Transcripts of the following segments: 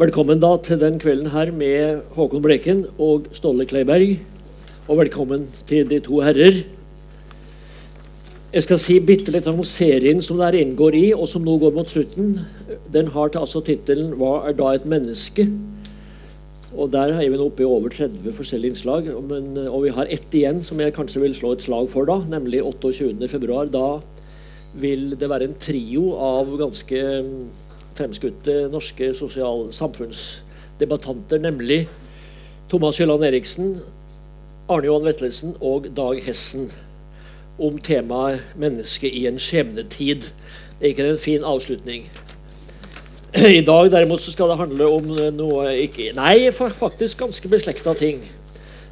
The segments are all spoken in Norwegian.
Velkommen da til den kvelden her med Håkon Bleken og Ståle Kleiberg. Og velkommen til de to herrer. Jeg skal si bitte litt om serien som dere inngår i, og som nå går mot slutten. Den har altså tittelen 'Hva er da et menneske?' Og Der er vi nå oppe i over 30 forskjellige innslag. Men, og vi har ett igjen som jeg kanskje vil slå et slag for, da, nemlig 28.2. Da vil det være en trio av ganske fremskutte norske sosial samfunnsdebattanter, nemlig Thomas Hylland Eriksen, Arne Johan Vettelsen og Dag Hessen om temaet 'mennesket i en skjebnetid'. Er ikke en fin avslutning. I dag derimot så skal det handle om noe ikke, Nei, faktisk ganske beslekta ting.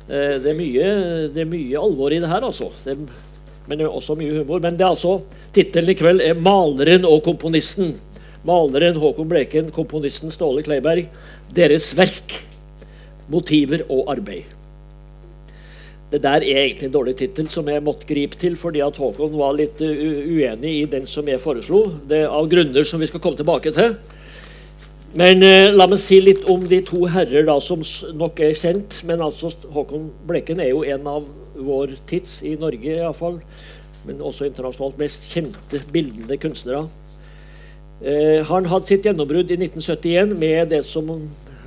Det er, mye, det er mye alvor i det her, altså. Det, men det er også mye humor. Men det er altså, tittelen i kveld er 'Maleren og komponisten'. Maleren Håkon Bleken, komponisten Ståle Kleiberg. Deres verk, motiver og arbeid. Det der er egentlig en dårlig tittel som jeg måtte gripe til fordi at Håkon var litt uenig i den som jeg foreslo. Det er Av grunner som vi skal komme tilbake til. Men eh, la meg si litt om de to herrer da, som nok er kjent. Men altså Håkon Bleken er jo en av vår tids, i Norge iallfall, men også internasjonalt, mest kjente bildende kunstnere. Eh, han hadde sitt gjennombrudd i 1971 med det som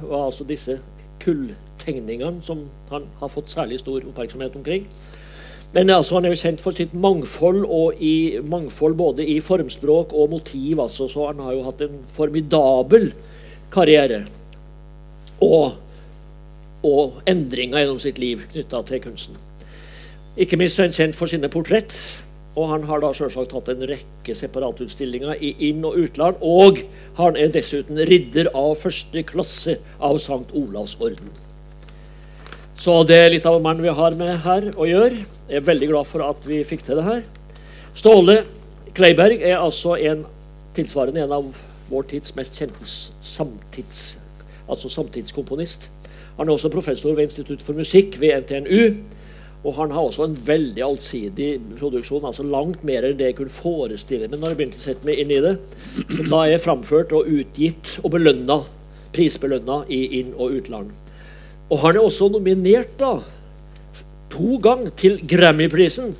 var altså disse kulltegningene som han har fått særlig stor oppmerksomhet omkring. Men altså, han er jo kjent for sitt mangfold, i mangfold både i formspråk og motiv. Altså, så han har jo hatt en formidabel karriere. Og, og endringer gjennom sitt liv knytta til kunsten. Ikke minst er han kjent for sine portrett. Og han har da selvsagt hatt en rekke separatutstillinger i inn- og utland. Og han er dessuten ridder av første klasse av Sankt Olavs orden. Så det er litt av en mann vi har med her å gjøre. Jeg er veldig glad for at vi fikk til det her. Ståle Kleiberg er altså en tilsvarende en av vår tids mest kjente samtids, altså samtidskomponist. Han er også professor ved Institutt for musikk ved NTNU. Og han har også en veldig allsidig produksjon, altså langt mer enn det jeg kunne forestille meg når jeg begynte å sette meg inn i det. Som da er framført og utgitt og belønna, prisbelønna i inn- og utland. Og han er også nominert da, to ganger til Grammy-prisen.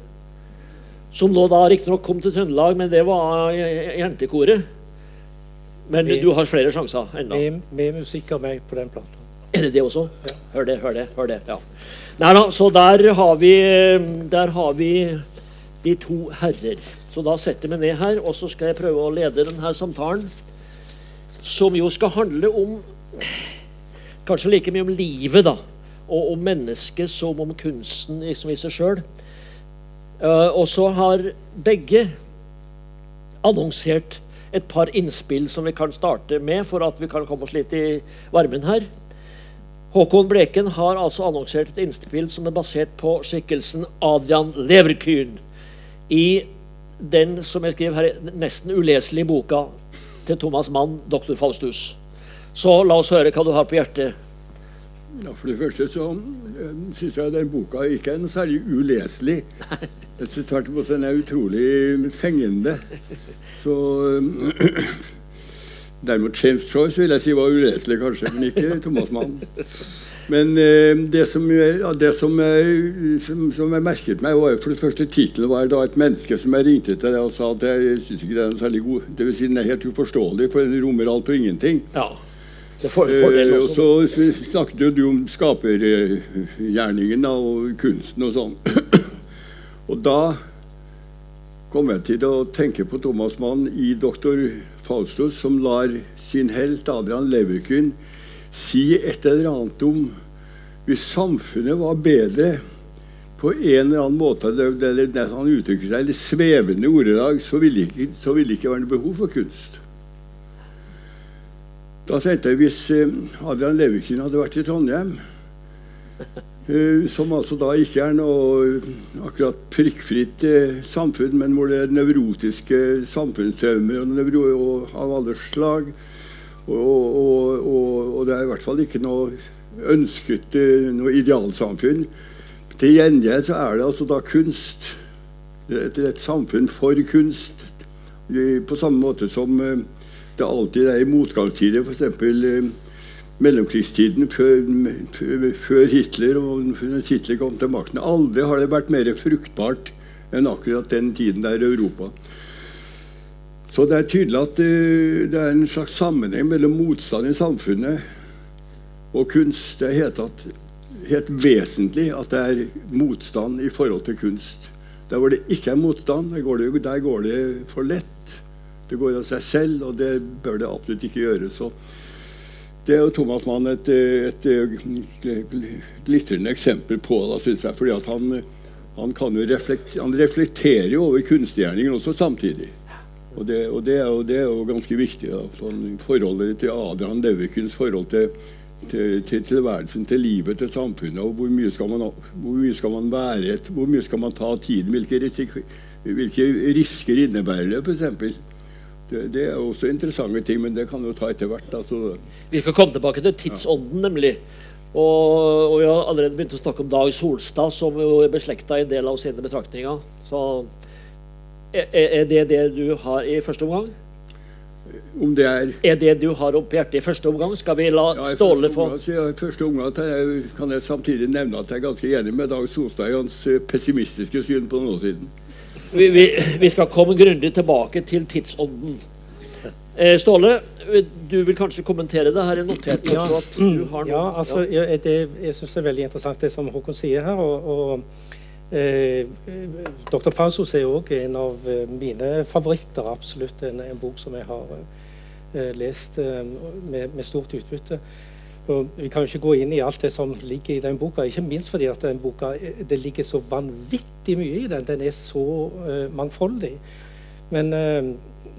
Som nå da riktignok kom til Trøndelag, men det var jentekoret. Men med, du har flere sjanser ennå. Med, med musikk av meg på den plata. Er det det også? Ja. Hør det, hør det. hør det, ja. Nei da, så der har, vi, der har vi de to herrer. Så da setter vi ned her, og så skal jeg prøve å lede denne samtalen. Som jo skal handle om Kanskje like mye om livet, da. Og om mennesket som om kunsten liksom i seg sjøl. og så har begge annonsert et par innspill som vi kan starte med, for at vi kan komme oss litt i varmen her. Håkon Bleken har altså annonsert et innspill som er basert på skikkelsen Adrian Leverkyn i den som jeg skriver her, nesten uleselige boka til Thomas Mann, 'Doktor Faustus'. Så la oss høre hva du har på hjertet. Ja, For det første så uh, syns jeg den boka ikke er noe særlig uleselig. Jeg synes tvert imot den er utrolig fengende. Så um, Derimot James Choice vil jeg si var uleselig, kanskje, men ikke Thomas Mann. Men eh, det, som, ja, det som, som, som, jeg merket meg, var for det første tittelen var da et menneske som jeg ringte til og sa at jeg syns ikke det er særlig god Det vil si den er helt uforståelig, for den rommer alt og ingenting. Ja, det får fordel Eh, og så snakket jo du om skapergjerningen da, og kunsten og sånn. og da kom jeg til å tenke på Thomas Mann i 'Doktor Faustus', som lar sin helt Adrian Leverkyn si et eller annet om hvis samfunnet var bedre på en eller annen måte, det, det, det, han uttrykker seg i svevende ordelag, så ville ikke, vil ikke være noe behov for kunst. Da tenkte jeg hvis eh, Adrian Leverkyn hadde vært i Trondheim, som altså da ikke er noe akkurat prikkfritt eh, samfunn, men hvor det er nevrotiske samfunnstraumer og og av alle slag, og, og, og, det er i hvert fall ikke noe ønsket eh, noe idealsamfunn. Til gjengjeld så er det altså da kunst. Det et, samfunn for kunst. På samme måte som eh, det alltid er i motgangstider. F.eks. mellomkrigstiden, før, før, Hitler og Hitler kom til makten. Aldri har det vært mer fruktbart enn akkurat den tiden der i Europa. Så det er tydelig at det er en slags sammenheng mellom motstand i samfunnet og kunst. Det er helt, helt vesentlig at det er motstand i forhold til kunst. Der hvor det ikke er motstand, der går det, der går det for lett. Det går av seg selv, og det bør det absolutt ikke gjøre. Så det er jo Thomas Mann et, et, et glitrende eksempel på, da, synes jeg. fordi han, han, reflekter, han, reflekterer jo over kunstgjerningen også samtidig. Og det, og det, er, jo, det er, jo, ganske viktig. Da, sånn, forholdet til Adrian Leverkunds forhold til, til, til, tilværelsen, til livet, til samfunnet. og Hvor mye skal man, mye skal man være Hvor mye skal man ta tiden? Hvilke, risik, hvilke risker innebærer det, f.eks.? Det, det, er også interessante ting, men det kan jo ta etter hvert. Altså. Vi skal komme tilbake til tidsånden, nemlig. Og, og, vi har allerede begynt å snakke om Dag Solstad, som jo er beslekta en del av sine betraktninger. Så er, er, det det du har i første omgang? Om det er Er det du har opp hjertet i første omgang? Skal vi la ja, Ståle få ja, I første omgang kan jeg samtidig nevne at jeg er ganske enig med Dag Solstad i hans eh, pessimistiske syn på nåtiden. Vi, vi, vi, skal komme grundig tilbake til tidsånden. Eh, Ståle, du vil kanskje kommentere det? Her er notert ja. at du har noe. Ja, altså, ja. Jeg, det, jeg syns det er veldig interessant det som Håkon sier her. og, og eh, Dr. Fausos er òg en av eh, mine favoritter. Absolutt en, en bok som jeg har eh, lest eh, med, med, stort utbytte. Vi kan jo ikke gå inn i alt det som ligger i den boka, ikke minst fordi at den boka, det ligger så vanvittig mye i den. Den er så uh, mangfoldig. Men, uh,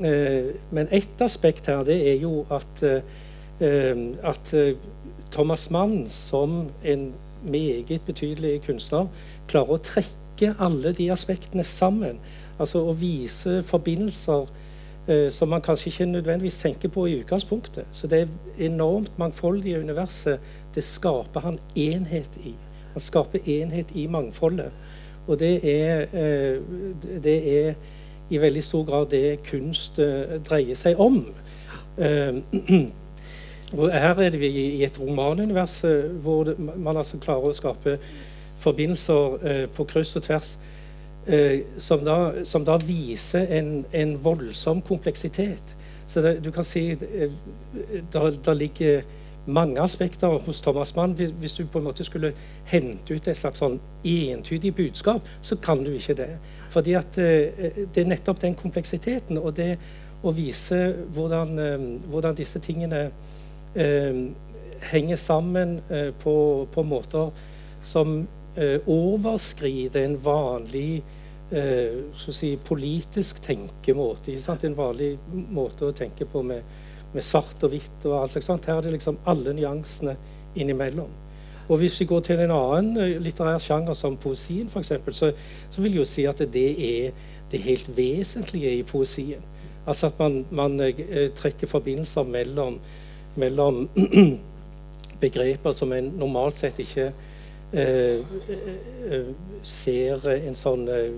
uh, men ett aspekt her, det er jo at, at Thomas Mann som en meget betydelig kunstner klarer å trekke alle de aspektene sammen. Altså å vise forbindelser Eh, som man kanskje ikke nødvendigvis tenker på i utgangspunktet. Så det enormt mangfoldige universet det skaper han enhet i. Han skaper enhet i mangfoldet. Og det er, eh, det er i veldig stor grad det kunst eh, dreier seg om. Og her er vi i et romanunivers hvor man altså klarer å skape forbindelser på kryss og tvers eh, som, da, som, da, viser en, en voldsom kompleksitet. Så det, du kan si eh, det ligger mange aspekter hos Thomas Mann. Hvis, du på en måte skulle hente ut et slags sånn entydig budskap, så kan du ikke det. Fordi at eh, det er nettopp den kompleksiteten og det å vise hvordan, eh, hvordan disse tingene eh, henger sammen eh, på, på måter som eh, overskride en vanlig eh, si, politisk tenkemåte. En vanlig måte å tenke på med, med svart og hvitt og alt sånt. Her er det liksom alle nyansene innimellom. Og Hvis vi går til en annen eh, litterær sjanger som poesien, eksempel, så, så vil jeg jo si at det er det helt vesentlige i poesien. Altså at man, man trekker forbindelser mellom, mellom begreper som en normalt sett ikke ser en sånn eh,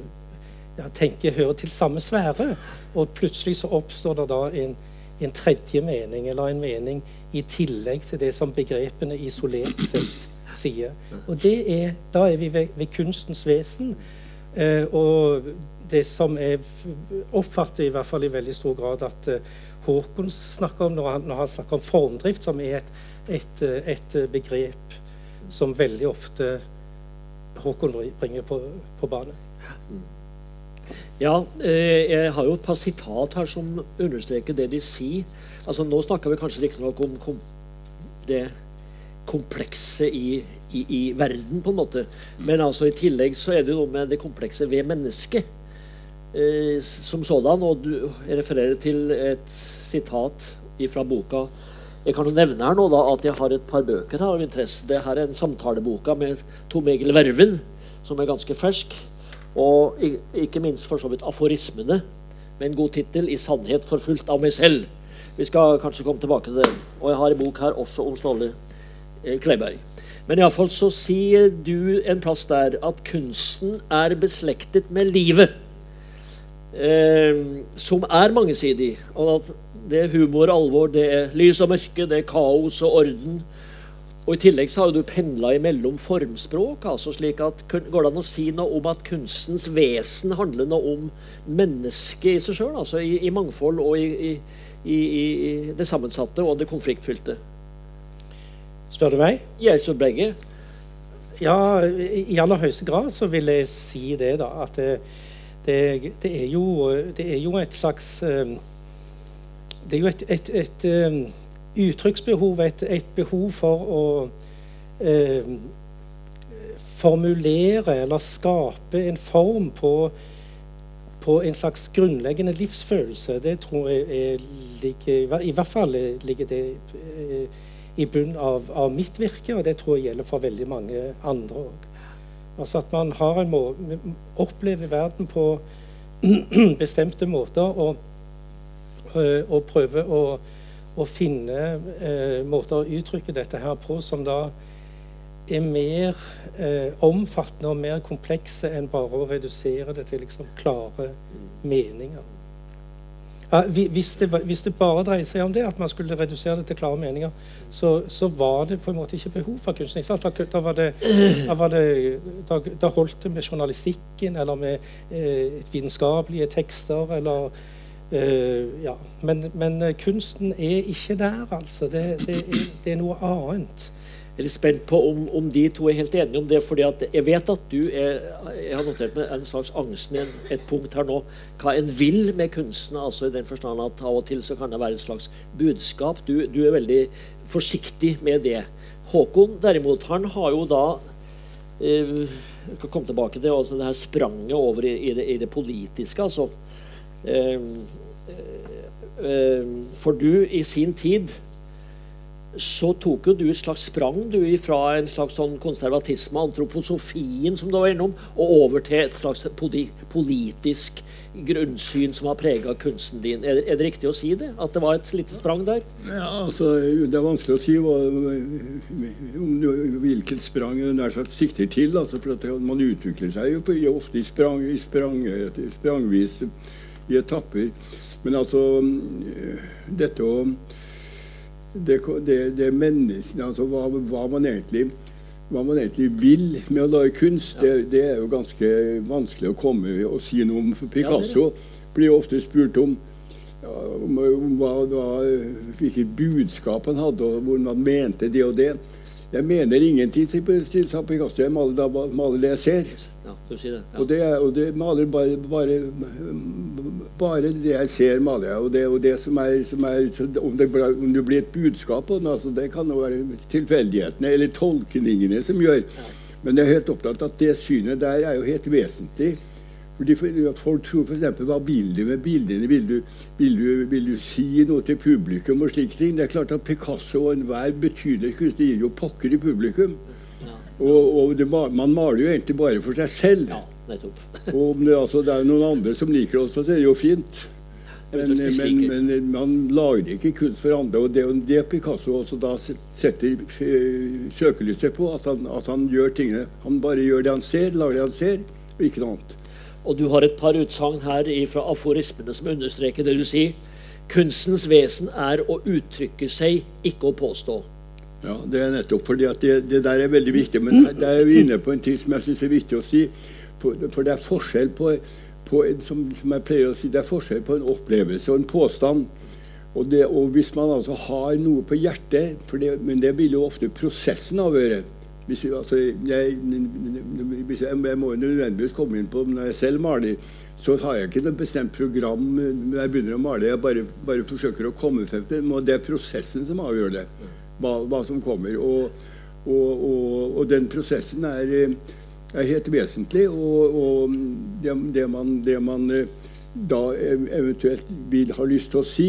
ja, tenker hører til samme sfære. Og plutselig så oppstår det da en, en, tredje mening, eller en mening i tillegg til det som begrepene isolert sett sier. Og er, da er vi ved, ved kunstens vesen. Eh, og det som jeg oppfatter i hvert fall i veldig stor grad at eh, Håkon snakker om når han, når han snakker om formdrift, som er et, et, et begrep som veldig ofte Håkon bringer på, på banen. Ja, eh, jeg har jo et par sitat her som understreker det de sier. Altså Nå snakker vi kanskje riktignok om kom, det komplekse i, i, i, verden, på en måte. Men altså i tillegg så er det jo noe med det komplekse ved mennesket eh, som sådan. Og du refererer til et sitat fra boka jeg kan jo nevne her nå da at jeg har et par bøker her av interesse. Det her er en samtaleboka med Tom Egil Verven, som er ganske fersk. Og ikke minst for så vidt aforismene, med en god tittel 'I sannhet forfulgt av meg selv'. Vi skal kanskje komme tilbake til det. Og jeg har en bok her også om Ståle eh, Kleiberg. Men iallfall så sier du en plass der at kunsten er beslektet med livet. Eh, som er mangesidig. Og at det er humor og alvor, det er lys og mørke, det er kaos og orden. Og I tillegg så har du pendla imellom formspråk. altså slik at Går det an å si noe om at kunstens vesen handler noe om mennesket i seg sjøl? Altså i, i, mangfold og i, i, i, det sammensatte og det konfliktfylte? Spør du meg? Jeg spør begge. Ja, i aller høyeste grad så vil jeg si det, da. At det, det, er, jo, det er, jo, et slags eh, Det er jo et, et, et eh, uttrykksbehov, et, behov for å eh, formulere eller skape en form på, på, en slags grunnleggende livsfølelse. Det tror jeg ligger I hvert fall ligger det eh, i bunnen av, av, mitt virke, og det tror jeg gjelder for veldig mange andre òg. Altså at man har en må, opplever verden på bestemte måter og, eh, og prøver å å finne eh, måter å uttrykke dette her på som da er mer eh, omfattende og mer komplekse enn bare å redusere det til liksom klare meninger. Ja, hvis, det, hvis, det, bare dreier seg om det, at man skulle redusere det til klare meninger, så, så var det på en måte ikke behov for kunstning. Da, da, var det, da, var det, da, da holdt det med journalistikken eller med eh, vitenskapelige tekster eller eh, ja. men, men, eh, kunsten er ikke der, altså. Det, det, er, det, noe annet. Jeg er litt spent på om, om, de to er helt enige om det. fordi Jeg vet at du er, jeg har notert meg en slags angsten i et punkt her nå. Hva en vil med kunsten. altså i den forstand at Av og til så kan det være et slags budskap. Du, du er veldig forsiktig med det. Håkon derimot, han har jo da eh, Jeg kan komme tilbake til altså det her spranget over i, i, det, i det politiske. altså eh, ehm, for du, i sin tid så tok jo du et slags sprang du fra en slags sånn konservatisme, antroposofien, som du var innom, og over til et slags politisk grunnsyn som har prega kunsten din. Er det, det, riktig å si det? At det var et lite sprang der? Ja, altså, Det er vanskelig å si hva, hvilket sprang en nær sagt sikter til. Altså, for at Man utvikler seg jo ofte i, sprang, i sprang, sprangvis i etapper. Men altså Dette å Det, det, det menneskene Altså hva, hva, man egentlig hva man egentlig vil med å lage kunst, ja. det, det, er jo ganske vanskelig å komme og si noe om. For Picasso blir jo ofte spurt om, om, om hva, hva, hvilket budskap han hadde, og hvordan man mente det og det. Jeg mener ingenting, sier Picasso. Jeg maler da maler det jeg ser. Ja, du sier det. Ja. Og, det, og det maler bare, bare, bare, det jeg ser, maler jeg. Og det, og det som er, som er om, det, om, det, blir et budskap på den, altså, det kan jo være tilfeldighetene eller tolkningene som gjør. Ja. Men jeg er helt opptatt av at det synet der er jo helt vesentlig. Fordi Folk tror f.eks. hva vil du med bildene? Vil du, vil, du, vil du, si noe til publikum og slike ting? Det er klart at Picasso og enhver betydelig kunstner gir jo pokker i publikum. Ja. Og, og det, man maler jo egentlig bare for seg selv. Ja, nettopp. og om det, altså, det er noen andre som liker det også, så er det jo fint. Men, men, men, man lager ikke kunst for andre. Og det er det Picasso også da setter eh, søkelyset på. At han, at han gjør tingene Han bare gjør det han ser, lager det han ser, og ikke noe annet. Og du har et par utsagn her fra aforismene som understreker det du sier. Kunstens vesen er å uttrykke seg, ikke å påstå. Ja, det er nettopp fordi at det, det der er veldig viktig. Men der er vi inne på en ting som jeg syns er viktig å si. For det er forskjell på, på som, som, jeg pleier å si, det er forskjell på en opplevelse og en påstand. Og, det, og hvis man altså har noe på hjertet, det, men det vil jo ofte prosessen avgjøre. Hvis, altså, jeg, hvis jeg, jeg, må nødvendigvis komme inn på når jeg selv maler, så har jeg ikke noe bestemt program når jeg begynner å male. Jeg bare, bare forsøker å komme frem til det. Det er prosessen som avgjør det, hva, hva som kommer. Og, og, og, og, den prosessen er, er helt vesentlig. Og, det, det, man, det man da eventuelt vil ha lyst til å si,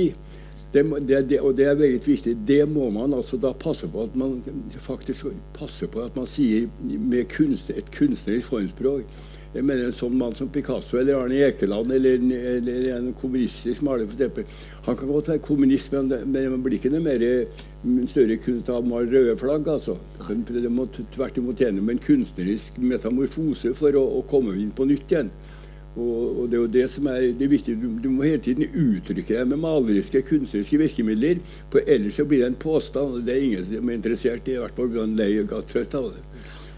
det, det, og det er veldig viktig. Det må man altså da passe på at man faktisk passer på at man sier med kunst, et kunstnerisk formspråk. Jeg mener En sånn mann som Picasso eller Arne Ekeland eller, eller en kommunistisk maler f.eks. Han kan godt være kommunist, men, men man blir ikke noe mer større kunst av å male røde flagg. altså. Det må tvert imot med en kunstnerisk metamorfose for å, å komme inn på nytt igjen. Og, og det er jo det som er det viktige. Du, du, må hele tiden uttrykke deg med maleriske, kunstneriske virkemidler. For ellers så blir det en påstand. og Det er ingen som er interessert i. I hvert fall blir man lei og trøtt av det.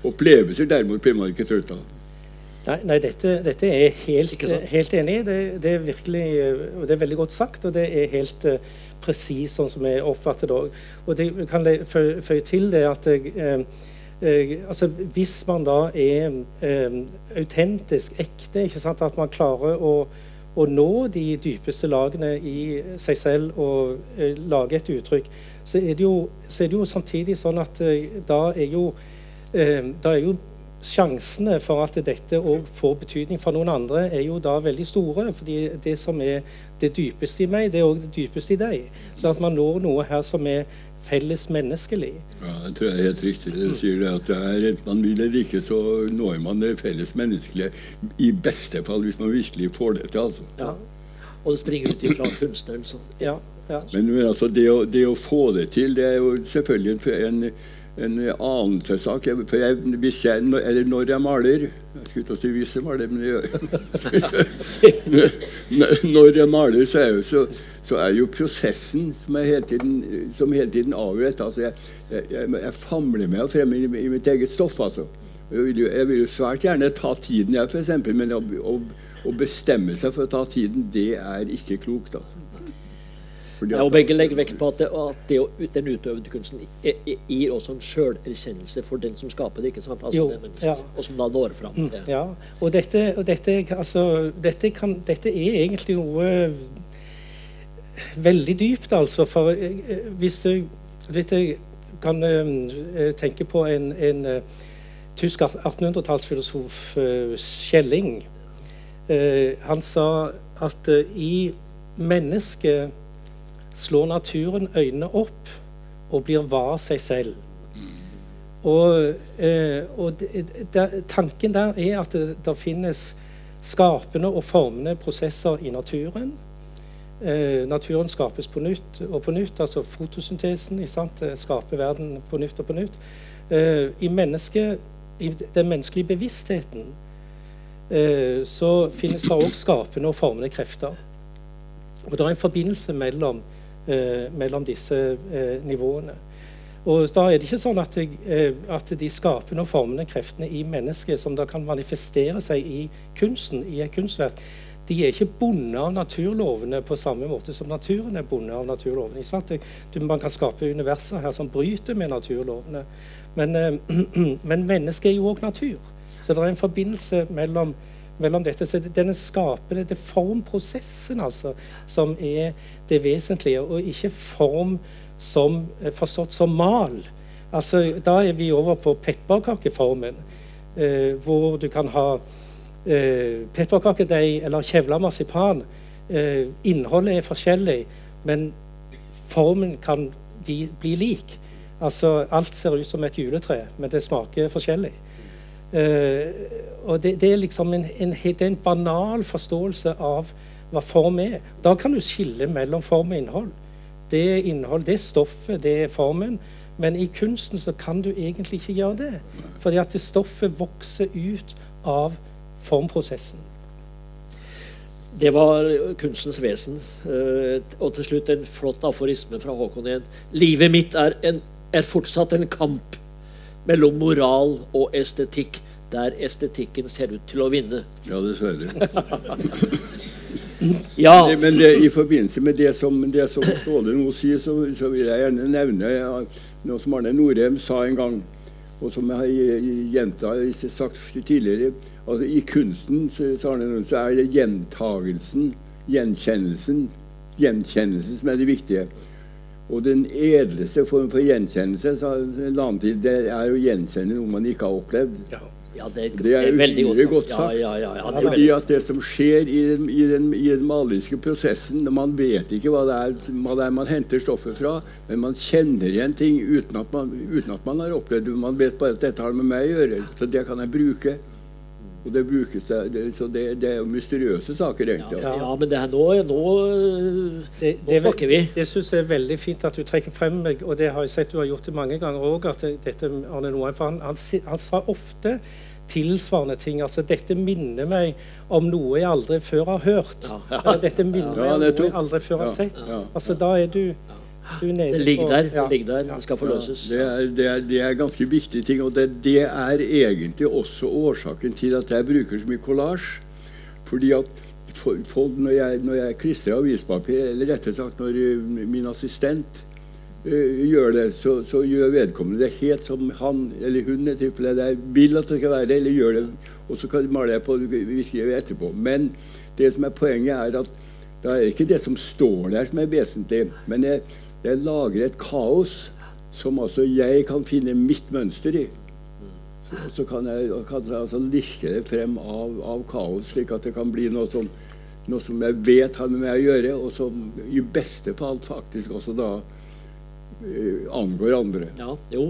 Opplevelser derimot blir man ikke trøtt av. Nei, nei dette, dette, er helt, helt enig i. Det, det, er virkelig, og det er veldig godt sagt, og det er helt uh, presis sånn som jeg oppfatter det òg. Og det kan jeg føye til det at jeg, uh, altså Hvis man da er eh, autentisk, ekte, at man klarer å, å, nå de dypeste lagene i seg selv og eh, lage et uttrykk, så er, jo, så er, det jo, samtidig sånn at eh, da er jo, eh, da er jo sjansene for at dette òg får betydning for noen andre, er jo da veldig store. fordi det som er det dypeste i meg, det er òg det dypeste i deg. Så at man når noe her som er felles menneskelig. Ja, Det tror jeg er helt riktig. Det sier det at det er, Enten man vil eller ikke, så når man det felles menneskelige. I beste fall, hvis man virkelig får det til. altså. Ja. Og det springer ut ifra kunstneren. Så. Ja, ja. Men, men altså, det å, det å, få det til, det er jo selvfølgelig en, en anelsessak. For jeg, hvis jeg, eller når jeg maler Jeg skulle ikke si hvis jeg maler, men jeg gjør Når jeg maler, så er, jo, så, så er jo prosessen som, hele tiden, som hele tiden avgjør altså jeg, jeg, jeg, famler meg fremme i, i, mitt eget stoff. altså. Jeg vil, jo, jeg vil jo svært gjerne ta tiden, jeg, f.eks. Men å, å, å, bestemme seg for å ta tiden, det er ikke klokt. altså. Ja, og Begge legger vekt på at, det, at det, den utøvende kunsten gir også en sjølerkjennelse for den som skaper det. ikke sant? Altså jo, det ja. Og som da når fram til til Ja, og dette, og dette, altså, dette, kan, dette, er egentlig noe veldig dypt, altså. For hvis du, hvis jeg, jeg kan uh, tenke på en, en tysk 1800-tallsfilosof, Skjelling. Schelling. han sa at i mennesket slår naturen øynene opp og blir var seg selv. Og, eh, og de, tanken der er at det, det, finnes skapende og formende prosesser i naturen. Eh, naturen skapes på nytt og på nytt, altså fotosyntesen skaper verden på nytt og på nytt. Eh, I, i den menneskelige bevisstheten eh, så finnes det òg skapende og formende krefter. Og det er en forbindelse mellom mellom disse eh, nivåene. Og da er det ikke sånn at, eh, at, de skapende og formende kreftene i mennesket, som da kan manifestere seg i kunsten, i et kunstverk, de er ikke bundet av naturlovene på samme måte som naturen er bundet av naturlovene. Du, man kan skape universer her som bryter med naturlovene. Men, men mennesket er jo òg natur. Så det er en forbindelse mellom mellom dette. Så denne skapende, det formprosessen altså, som er det vesentlige, og ikke form som forstått som mal. Altså, da er vi over på pepperkakeformen, eh, hvor du kan ha eh, pepperkakedeig eller kjevla marsipan. Eh, innholdet er forskjellig, men formen kan bli lik. Altså, alt ser ut som et juletre, men det smaker forskjellig. Uh, og det, det, er liksom en, en, det er en banal forståelse av hva form er. Da kan du skille mellom form og innhold. Det er innhold, det er stoffet, det er formen. Men i kunsten så kan du egentlig ikke gjøre det. Fordi at stoffet vokser ut av formprosessen. Det var kunstens vesen. Uh, og til slutt en flott aforisme fra Håkon igjen. Livet mitt er, en, er fortsatt en kamp mellom moral og estetikk, der estetikken ser ut til å vinne. Ja, dessverre. ja. Men det, i forbindelse med det som, det som Ståle nå sier, så, så, vil jeg gjerne nevne noe som Arne Norheim sa en gang, og som jeg har gjentatt sagt tidligere. Altså, I kunsten så, så er det gjentagelsen, gjenkjennelsen, gjenkjennelsen som er det viktige. Og den edleste form for gjenkjennelse til, det er å gjenkjenne noe man ikke har opplevd. Ja. Ja, det, er, det er veldig godt, godt sagt. Ja, ja, det Fordi at det som skjer i den, i, den, i den, maleriske prosessen Man vet ikke hva det, er, hva det, er, man henter stoffet fra, men man kjenner igjen ting uten at man, uten at man har opplevd det. Man vet bare at dette har med meg å gjøre, så det kan jeg bruke. Og det brukes det, så det, det, er jo mysteriøse saker, egentlig. Ja, ja men det her nå, nå, det, nå snakker vi. Det syns jeg er veldig fint at du trekker frem, og det har jeg sett du har gjort det mange ganger òg. Arne Noheim, han, han, han, sa ofte tilsvarende ting. Altså, dette minner meg om noe jeg aldri før har hørt. Ja, ja. Dette minner Ja, meg om noe jeg aldri før har sett. ja. Altså, da er du, Det ligger der. ja. Det ligger der. Det skal forløses. Det er, det, er, det er ganske viktige ting, og det, det er egentlig også årsaken til at jeg bruker så mye kollasj. Fordi at for- for når jeg, når jeg klistrer avispapir, eller rettere sagt når eh, min assistent uh, gjør det, så, så gjør vedkommende det helt som han eller hun i tilfelle jeg vil at det skal være, eller gjør det, og så kan maler jeg på virkelig etterpå. Men det som er poenget, er at det er ikke det som står der som er vesentlig, men jeg, jeg lager et kaos som altså jeg kan finne mitt mønster i. Så, så kan jeg, kan jeg altså lirke det frem av, av kaos, slik at det kan bli noe som, noe som jeg vet har med meg å gjøre, og som i beste fall faktisk også da uh, angår andre. Ja, jo.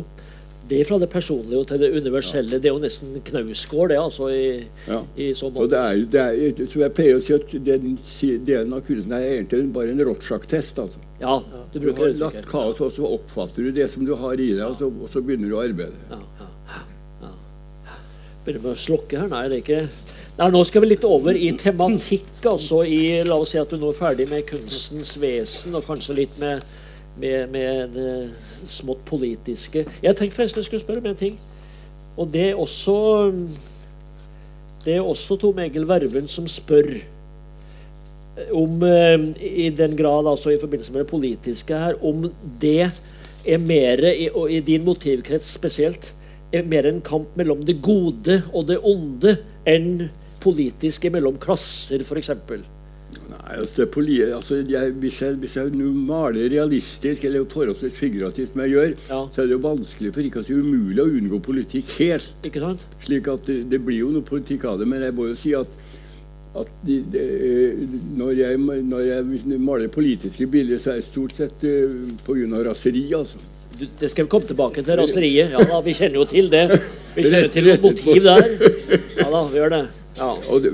Det fra det personlige til det universelle, det er jo nesten knausgård, det, altså, i, Ja. i så Så måte. det er, det er, som jeg pleier å si, at den delen av kunsten er egentlig bare en Rotsjak-test. altså. Ja, du Du har latt kaos, og så oppfatter du det som du har i deg, og så, og så begynner du å arbeide. Ja, ja, ja. Begynner med å slokke her? Nei, det er ikke Nei, Nå skal vi litt over i tematikk. altså i, La oss si at du nå er ferdig med kunstens vesen, og kanskje litt med, med, med det smått politiske. Jeg tenkte forresten jeg skulle spørre om en ting. Og det er også Det er også Tom Egil Verven som spør om eh, I den grad, altså i forbindelse med det politiske her, om det er mer, og i din motivkrets spesielt, er mer en kamp mellom det gode og det onde enn politisk mellom klasser, f.eks. Nei, altså, altså jeg, hvis, jeg, hvis jeg maler realistisk eller forholdsvis figurativt, som jeg gjør, Ja. så er det jo vanskelig, for ikke å si umulig, å unngå politikk helt. Ikke sant? Slik at det, det blir jo noe politikk av det. Men jeg må jo si at, at de, de, når, jeg, når jeg maler politiske bilder, så er det stort sett uh, pga. raseri, altså. Du, det skal vi komme tilbake til, raseriet. Ja da, vi kjenner jo til det. Vi kjenner til noe motiv der. Ja da, vi gjør det. Ja. Og det,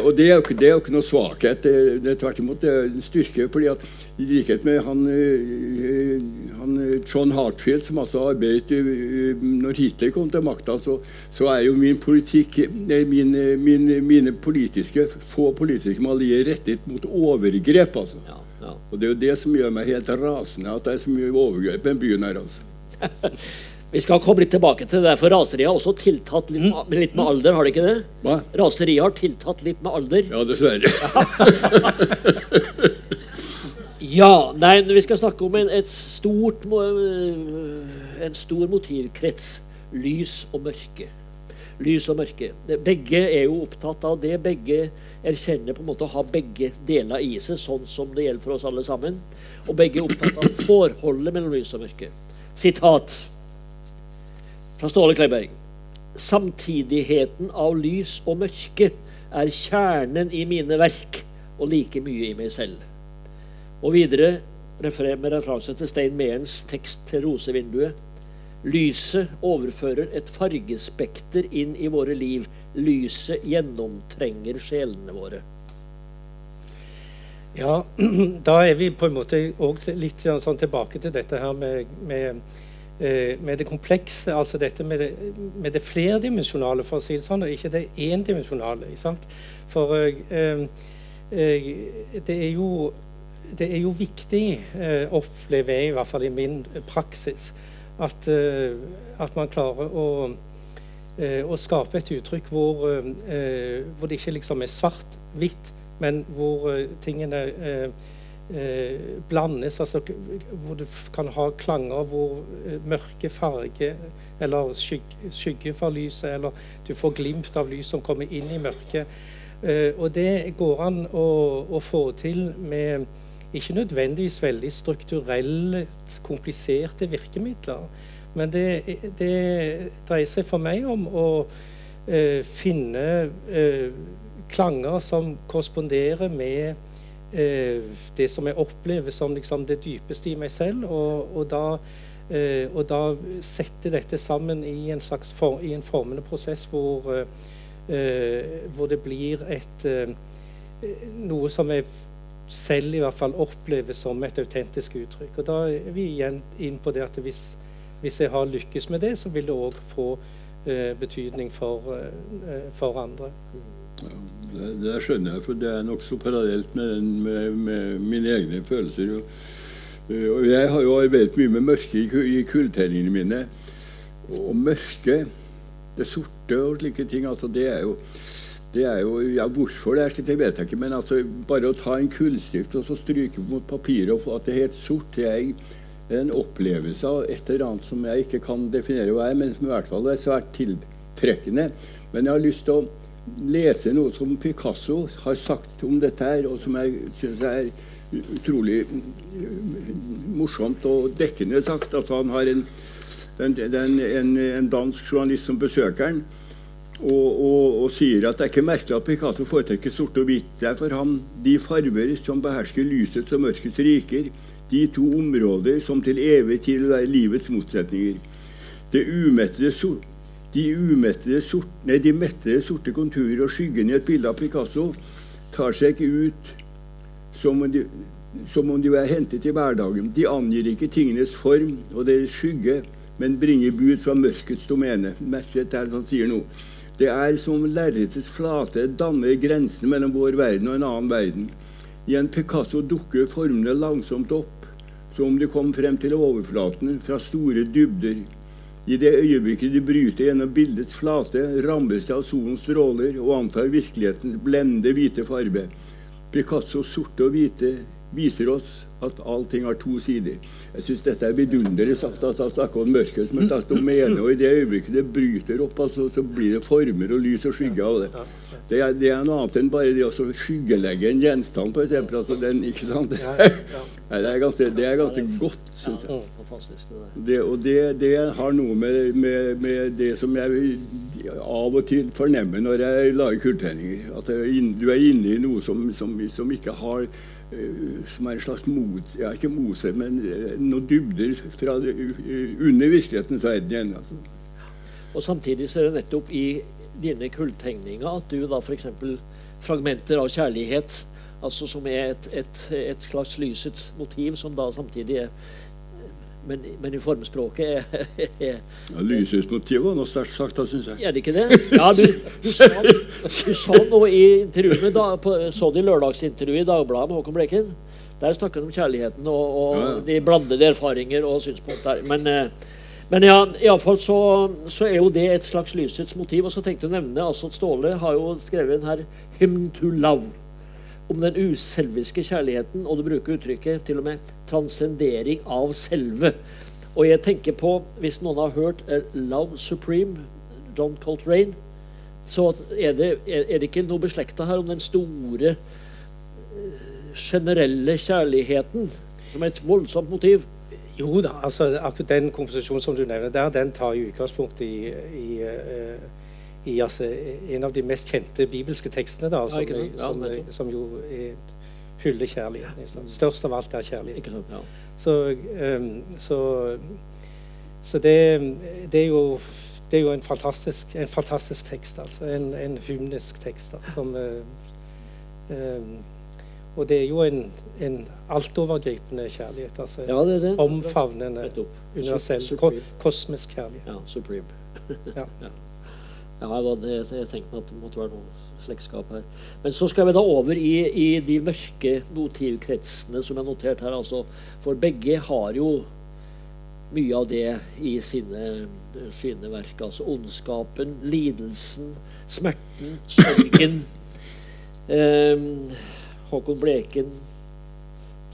og det er jo ikke, noe svakhet. Det, det er tvert imot det er en styrke. fordi at I likhet med han, eh, han eh, John Hartfield, som altså arbeidet når Hitler kom til makta, så, så er jo min politikk min, eh, min, Mine politiske, få politiske malier rettet mot overgrep. altså. Ja, ja. Og Det er jo det som gjør meg helt rasende, at det er så mye overgrep i den byen her. altså. Vi skal komme litt tilbake til det, for raseriet har også tiltatt litt, med- litt med alder, har det ikke det? Hva? Raseriet har tiltatt litt med alder. Ja, dessverre. Ja, nei, vi skal snakke om en, et stort, øh, en stor motivkrets. Lys og mørke. Lys og mørke. Begge er jo opptatt av det. Begge erkjenner på en måte å ha begge deler i seg, sånn som det gjelder for oss alle sammen. Og begge er opptatt av forholdet mellom lys og mørke. Sitat fra Ståle Kleiberg. Samtidigheten av lys og mørke er kjernen i mine verk og like mye i meg selv. Og videre med referanse til Stein Meens tekst til 'Rosevinduet'. Lyset overfører et fargespekter inn i våre liv. Lyset gjennomtrenger sjelene våre. Ja, da er vi på en måte òg litt sånn tilbake til dette her med, med, med det komplekse. Altså dette med det, med det flerdimensjonale, for å si det sånn, og ikke det endimensjonale. For eh, eh, det er jo det er jo viktig, eh, opplever jeg i hvert fall i min praksis, at, eh, at man klarer å, eh, å skape et uttrykk hvor, eh, hvor det ikke liksom er svart-hvitt, men hvor eh, tingene eh, blandes. Altså hvor du kan ha klanger hvor eh, mørke farge eller skygge, skygge for lyset, eller du får glimt av lys som kommer inn i mørket. Eh, og det går an å, å få til med ikke nødvendigvis veldig strukturelt kompliserte virkemidler. Men det, det dreier seg for meg om å eh, finne eh, klanger som korresponderer med det som jeg opplever som liksom det dypeste i meg selv, og, og, da, eh, og da sette dette sammen i en slags for, i en formende prosess hvor, eh, hvor det blir et eh, noe som jeg selv i hvert fall opplever som et autentisk uttrykk. Og da er vi igjen inn på det at hvis, hvis jeg har lykkes med det, så vil det òg få eh, betydning for, eh, for andre. Det, skjønner jeg, for det er nokså parallelt med, med, med, mine egne følelser. Og, og jeg har jo arbeidet mye med mørke i, i mine. Og mørke, det sorte og slike ting, altså det er jo det er jo, ja, Hvorfor det er slik, det vet jeg ikke. Men altså, bare å ta en kullstift og så stryke mot papiret og få at det er helt sort, det er en opplevelse av et eller annet som jeg ikke kan definere hva er, men som i hvert fall er svært tiltrekkende. Men jeg har lyst til å lese noe som Picasso har sagt om dette her, og som jeg syns er utrolig morsomt og dekkende sagt. Altså, han har en, en, en, en dansk journalist som besøker han og, og, og, sier at det er ikke merkelig at Picasso foretrekker sort og hvitt. Det er for ham de farver som behersker lysets og mørkets riker, de to områder som til evig tid er livets motsetninger. Det umettede sort, de, umettede sort, nei, de mettede sorte konturer og skyggen i et bilde av Picasso tar seg ikke ut som om de, som om de var hentet i hverdagen. De angir ikke tingenes form og deres skygge, men bringer bud fra mørkets domene. Merk dette han sier noe. Det er som lerretets flate danner grensene mellom vår verden og en annen verden. I en Picasso dukker formene langsomt opp, som om de kom frem til overflaten fra store dybder. I det øyeblikket de bryter gjennom bildets flate, rammes det av solens stråler og antar virkelighetens blende hvite farbe. Picassos sorte og hvite viser oss at allting har to sider. Jeg syns dette er vidunderlig sagt. at Han snakker om mørket som et domene, og i det øyeblikket det bryter opp, altså, så blir det former og lys og skygge av det. Det er, det er, noe annet enn bare det å skyggelegge en gjenstand, f.eks. Altså, den, ikke sant? det, er ganske, det er ganske godt, syns jeg. Det, og det, det, har noe med, med, med, det som jeg av og til fornemmer når jeg lager kulltegninger. At du er inne i noe som, som, som ikke har som er en slags mot, ja, ikke mose, men eh, noen dybder fra, under virkelighetens verden igjen. Altså. Og Samtidig så er det nettopp i dine kulltegninger at du da f.eks. fragmenter av kjærlighet, altså som er et, et, et slags lysets motiv, som da samtidig er men, men, i formspråket er, ja, Lysehusmotivet var noe sterkt sagt, da, syns jeg. Er det ikke det? Ja, du, du, sa, du sa, noe i intervjuet da, på, så det lørdagsintervjuet i Dagbladet med Håkon Bleken. Der snakket han om kjærligheten og, og ja, ja. de blandede erfaringer og synspunkter. Men, eh, men ja, iallfall så, så er jo det et slags lysets motiv. Og så tenkte jeg å nevne altså at Ståle har jo skrevet den her 'Hymn to Love' om den uselviske kjærligheten, og du bruker uttrykket til og med 'transcendering av selve'. Og jeg tenker på, hvis noen har hørt uh, 'Love Supreme', John Coltrane, så er det, er, det ikke noe beslekta her om den store, uh, generelle kjærligheten, som er et voldsomt motiv? Jo da, altså akkurat den komposisjonen som du nevner der, den tar jo utgangspunkt i, i uh, i altså, en av de mest kjente bibelske tekstene, da, som, ja, som, som, jo er hyller Liksom. Størst av alt er kjærlighet. Ja. Så, um, så, så det, det, er jo, det, er jo, en fantastisk, en fantastisk tekst, altså. En, en hymnisk tekst. Da, som, uh, um, og det er jo en, en altovergripende kjærlighet. altså ja, det det. Omfavnende, universell, ko kosmisk kjærlighet. Ja, supreme. ja. ja. Jeg tenkte meg at det måtte være noe slektskap her. Men så skal vi da over i, i de mørke motivkretsene som er notert her. Altså, for begge har jo mye av det i sine, sine verk. Altså ondskapen, lidelsen, smerten, sorgen. Eh, Håkon Bleken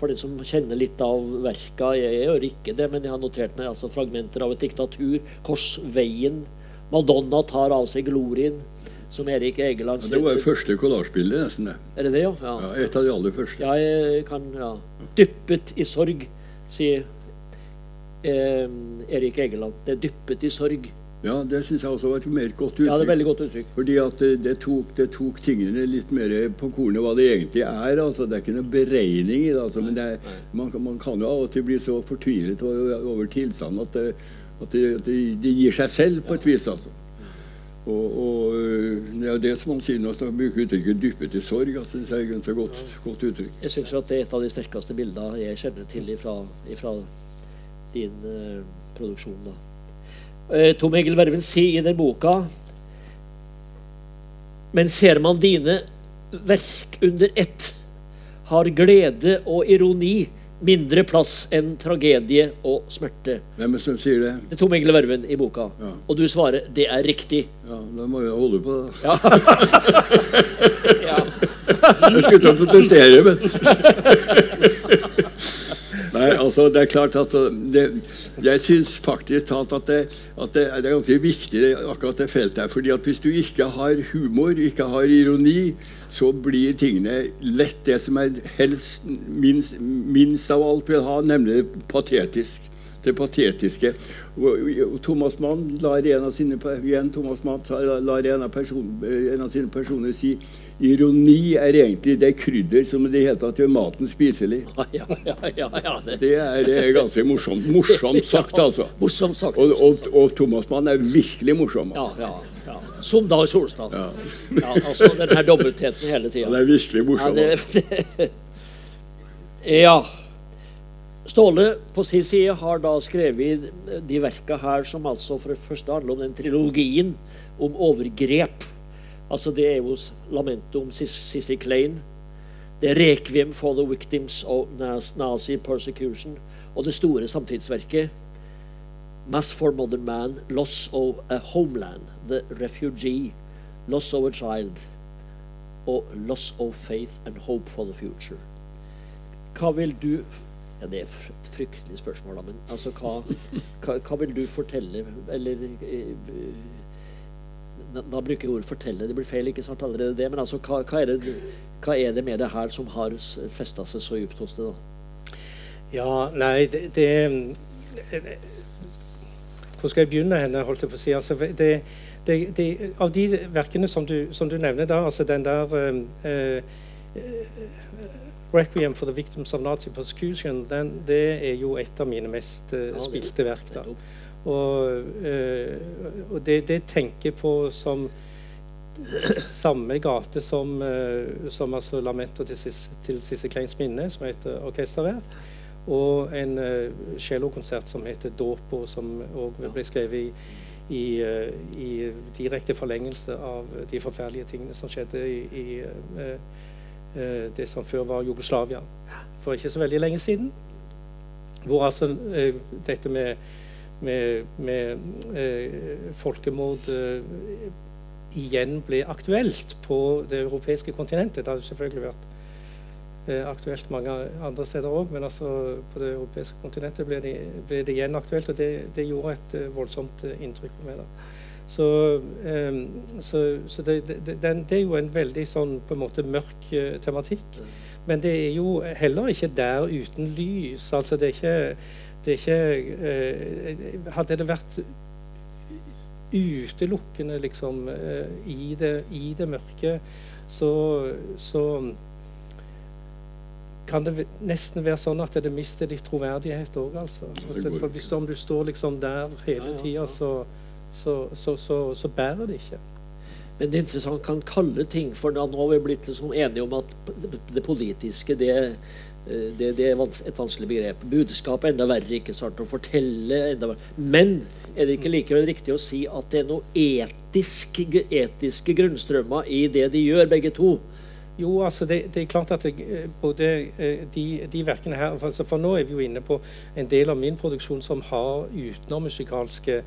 for den som kjenner litt av verka, jeg, gjør ikke det, men jeg har notert meg altså, fragmenter av et diktatur, Korsveien, Madonna tar av seg glorien, som Erik Egeland sier. Ja, det var det første kollasjbildet, nesten. det. Er det det, ja? ja? ja? Et av de aller første. Ja, jeg kan, ja. Dyppet i sorg, sier eh, Erik Egeland. Det er dyppet i sorg. Ja, det syns jeg også var et mer godt uttrykk. Ja, det er veldig godt uttrykk. Fordi at det, det, tok, det tok, tingene litt mer på kornet hva det egentlig er. altså Det er ikke noen beregning i det. altså, Men det er, man, man, kan jo av og til bli så fortvilet over, over tilstanden at det, at de, de, de, gir seg selv på et vis, altså. Og, og Det er det som han sier når han bruker uttrykket 'dyppet i sorg'. Altså, det er et godt, godt uttrykk. Jeg syns det er et av de sterkeste bildene jeg kjenner til fra din uh, produksjon. da. Eh, Tom Egil Verven sier i den boka Men ser man dine verk under ett, har glede og ironi mindre plass enn tragedie og smerte. Hvem som sier det? Det Tom Egil Verven i boka. Ja. Og du svarer det er riktig. Ja, Da må jeg holde på det. Ja. ja. Jeg skulle til å protestere, men Nei, altså, det er klart at altså, det, Jeg syns faktisk at, det, at det, det er ganske viktig, akkurat det feltet her. fordi at hvis du ikke har humor, ikke har ironi, så blir tingene lett det som jeg helst minst, minst av alt vil ha, nemlig patetisk. Det patetiske. Thomas Mann lar en av sine, igjen, Thomas Mann lar en av, person, en av sine personer si Ironi er egentlig det krydder som det heter at gjør maten spiselig. Ja, ja, ja, ja, det Det er, er ganske morsomt. Morsomt sagt, altså. Morsomt sagt. Og, og, og Thomas Mann er virkelig morsom. Ja, ja, ja. Som Dag Solstad. Ja. Ja, altså den her dobbeltheten hele tida. Det er virkelig Ja, morsom. altså. det, ja. Ståle på sin side har da skrevet de verka her som altså for det første handler om den trilogien om overgrep. Altså Det er jo lamentet om Sissy Klein. Det er Rekviem for the Victims of Nazi Persecution. Og det store samtidsverket Mass for Modern Man, Loss of a Homeland, The Refugee, Loss of a Child og Loss of Faith and Hope for the Future. Hva vil du ja, Det er et fryktelig spørsmål, da, men altså, hva, hva, hva vil du fortelle Eller eh, da, bruker jeg ordet 'fortelle', det blir feil, ikke sant, allerede det. Men altså, hva, hva, er det, er det med det her som har festa seg så dypt hos deg? da? Ja, nei, det, det Hvor skal jeg begynne henne, holdt jeg på å si? Altså, det, det, det, av de verkene som du, som du nevner da, altså den der eh, eh, Requiem for the Victims of Nazi Persecution, den, det er jo et av mine mest eh, spilte verk. da. Og, eh, og det, det tenker jeg på som samme gate som, eh, som altså lamento til, Sisse til Sissel Kleins minne, som heter 'Orkestervær', og en cellokonsert som heter 'Dåpo', som òg ble skrevet i, i, eh, i direkte forlengelse av de forferdelige tingene som skjedde i, i eh, eh, det som før var Jugoslavia for ikke så veldig lenge siden. Hvor altså eh, dette med med, med eh, folkemord eh, igjen ble aktuelt på det europeiske kontinentet. Det jo selvfølgelig vært eh, aktuelt mange andre steder òg, men altså på det europeiske kontinentet ble det, ble det igjen aktuelt, og det, det gjorde et eh, voldsomt eh, inntrykk på meg. da. Så, eh, så, så det, det, er jo en veldig sånn på en måte mørk eh, tematikk. Men det er jo heller ikke der uten lys. altså det er ikke det er ikke eh, Hadde det vært utelukkende liksom eh, i, det, i det mørke, så, så kan det nesten være sånn at det mister litt troverdighet òg, altså. altså. For hvis om du står liksom der hele tida, så, så, så, så, så bærer det ikke. Men det er interessant kan kalle ting for da Nå har vi blitt liksom enige om at det politiske det, eh, det, det er et vanskelig begrep. Budskap er enda verre. ikke sant, Å fortelle enda verre. Men er det ikke likevel riktig å si at det er noe etisk, etiske grunnstrømmer i det de gjør, begge to? Jo, altså det, det er klart at jeg, eh, både eh, de, de verkene her altså for nå er vi jo inne på en del av min produksjon som har utenommusikalske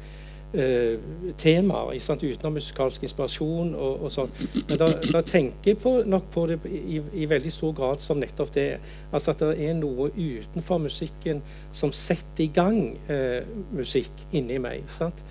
eh, temaer. Utenommusikalsk inspirasjon og, og sånn. Men da, da tenker jeg på, nok på det i, i veldig stor grad som nettopp det. Altså at det er noe utenfor musikken som setter i gang eh, musikk inni meg. sant?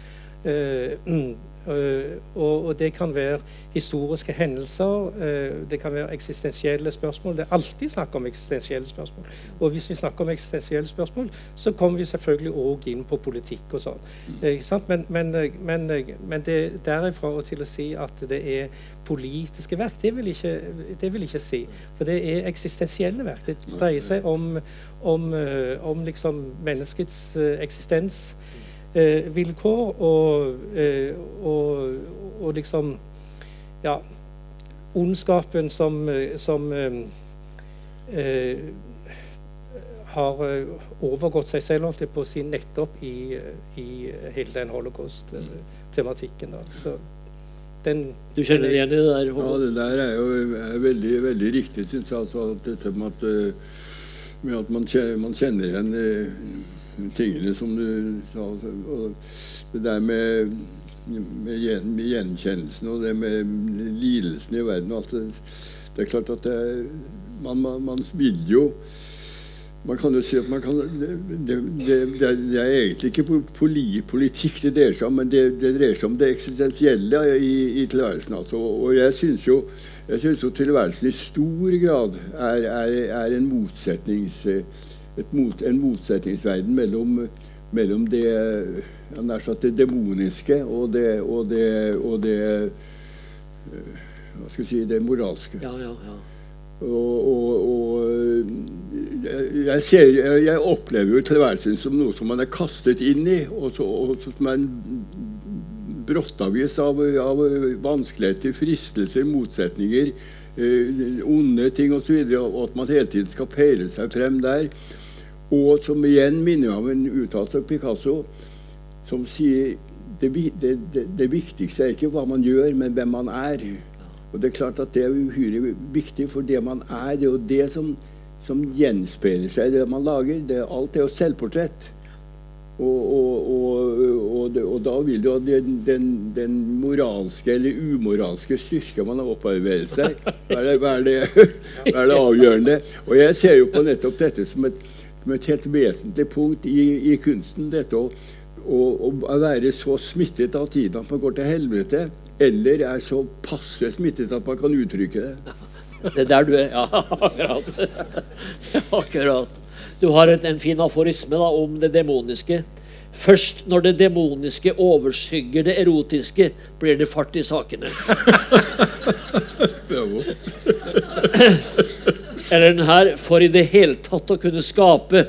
Eh, mm, eh, og, det kan være historiske hendelser, eh, det kan være eksistensielle spørsmål. Det er alltid snakk om eksistensielle spørsmål. Og hvis vi snakker om eksistensielle spørsmål, så kommer vi selvfølgelig òg inn på politikk og sånn. Ikke? Men, men, men, men det derifra og til å si at det er politiske verk, det vil ikke, det vil ikke si. For det er eksistensielle verk. Det dreier seg om, om, om liksom menneskets eksistens vilkår og, eh, og, og liksom Ja, ondskapen som, eh, som eh, eh, har eh, overgått seg selv holdt jeg på å si, nettopp i, i hele den holocaust-tematikken. Så den, Du kjenner igjen i det der? Ja, det der er jo er veldig, veldig riktig, syns jeg. Altså, at dette med at, eh, med at man, kjenner, man kjenner igjen eh, tingene som du sa. Og det der med, med, gjen, med gjenkjennelsen og det med lidelsen i verden og alt det, det er klart at det, man, man, man vil jo man kan jo si at man kan, det, det, det, er- egentlig ikke politikk det dreier seg om, men det, det dreier seg om det eksistensielle i, i tilværelsen. Altså. Og jeg syns jo, jo tilværelsen i stor grad er, er, er en, motsetnings, et mot, en motsetningsverden mellom, mellom det, det demoniske og det, og det, og det eh, hva skal vi si, det moralske. Ja, ja, ja. Og, og, og jeg, jeg, ser, jeg, jeg opplever jo tilværelsen som noe som man er kastet inn i, og, så, og som er en brottavis av, av vanskeligheter, fristelser, motsetninger, eh, onde ting osv., og, og at man hele tiden skal peile seg frem der. Og som igjen minner meg om en uttalelse av Picasso, som sier det, det, det, det viktigste er ikke hva man gjør, men hvem man er. Og det er klart at det er uhyre viktig, for det man er, det er jo det som, som gjenspeiler seg i det man lager. Det, alt er jo selvportrett. Og, og, og, og, det, da vil jo den, den, den moralske eller umoralske styrka man har opparbeidet seg, være, det, være det avgjørende. Og jeg ser jo på nettopp dette som et, som et helt vesentlig punkt i, i kunsten. Dette å, å, å være så smittet av tiden at man går til helvete, eller er så passe smittet at man kan uttrykke det. Det er der du er. Ja, akkurat. akkurat. Du har et, en fin aforisme da, om det demoniske. Først når det demoniske overskygger det erotiske, blir det fart i sakene. Eller den her For i det hele tatt å kunne skape,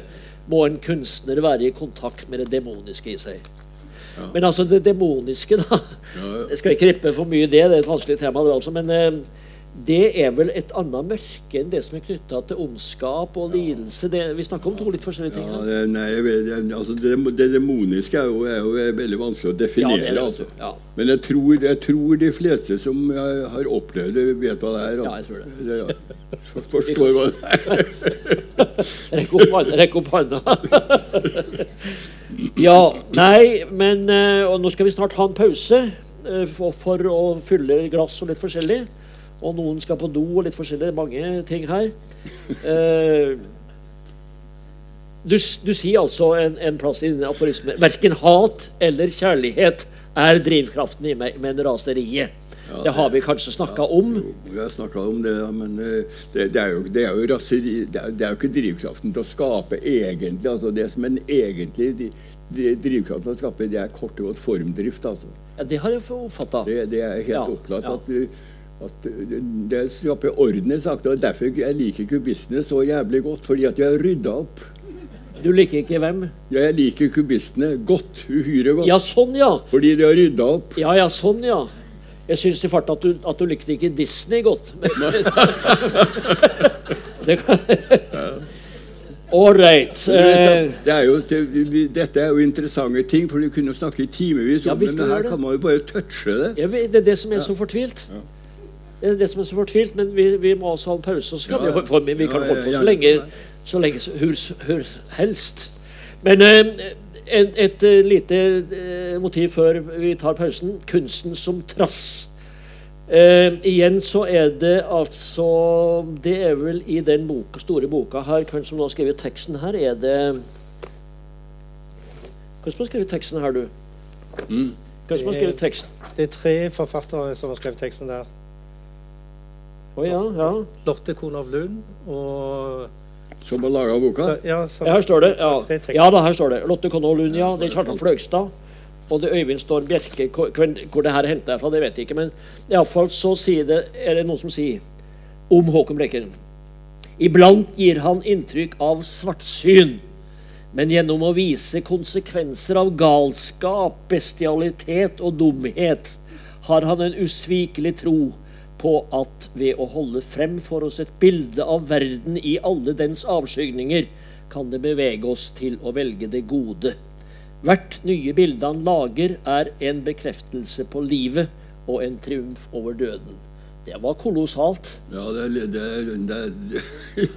må en kunstner være i kontakt med det demoniske i seg. Men altså, det demoniske, da Ja, Jeg skal ikke rippe for mye i det, det er et vanskelig tema, det også. Men eh, det er vel et annet mørke enn det som er knytta til ondskap og lidelse. Det, vi snakker om to litt forskjellige ting. Ja, det, nei, det, altså det, demoniske er jo, er jo veldig vanskelig å Ja, definere. er det. altså. Ja. Men jeg tror, jeg tror de fleste som eh, har opplevd det, vet hva det er. Ja, jeg tror det. Ja, for- Forstår hva det er. Rekk opp hånda. Rekk opp hånda. ja, nei, men eh, Og nå skal vi snart ha en pause eh, for, for å fylle glass og litt forskjellig. Og noen skal på do og litt forskjellig. Mange ting her. Eh, du, du sier altså en, en plass i din aforisme Verken hat eller kjærlighet er drivkraften i meg, men raseriet. Ja, det har vi kanskje snakka om. Jo, Vi har snakka om det, men eh, det, det, er jo, det er jo raseri det er, det er jo ikke drivkraften til å skape egentlig. altså Det som en egentlig de, de, drivkraften til å skape, det er kort og godt formdrift. altså. Ja, det har jeg oppfatta. Det, det er helt Ja, opplagt ja. at, du- at det- skaper orden i sakene. Derfor jeg liker kubistene så jævlig godt, fordi at de har rydda opp. Du liker ikke hvem? Ja, Jeg liker kubistene godt. Uhyre godt. Ja, sånn, ja. Fordi de har rydda opp. Ja, ja, sånn, ja. Jeg syns i farta at, du- at du likte ikke Disney godt. det kan... Vet Eh, Det er jo, det, dette er jo interessante ting, for du kunne snakke i timevis om ja, det, men her det. kan man jo bare touche det. Ja, det er det som er så fortvilt. Det er det som er så fortvilt, men vi, vi må også ha en pause, og så kan Ja. vi, for, vi kan Ja, holde på ja, så lenge, så lenge så- hur, hur helst. Men eh, et, et eh, lite eh, motiv før vi tar pausen. Kunsten som trass. Eh, igjen så er det altså Det er vel i den boka, store boka her Hvem som nå har skrevet teksten her? Er det Hvem som har skrevet teksten her, du? Mm. Hvem som har skrevet teksten? Det er tre forfattere som har skrevet teksten der. Å ja, ja. Lotte Konow Lund og Som har laga boka. så, ja, så, Ja, her står det. Ja, ja da, her står det. Lotte Konow Lund, ja. Det er Kjartan Fløgstad. Og det Øyvind Storm Bjerke. Hvor, det her er hentet fra, det vet jeg ikke. Men iallfall så sier det, er det noen som sier om Håkon Brekken. Iblant gir han inntrykk av svartsyn. Men gjennom å vise konsekvenser av galskap, bestialitet og dumhet, har han en usvikelig tro på at ved å holde frem for oss et bilde av verden i alle dens avskygninger, kan det bevege oss til å velge det gode. Hvert nye bilde han lager, er en bekreftelse på livet og en triumf over døden. Det var kolossalt. Ja, det er, det, er, det, er, det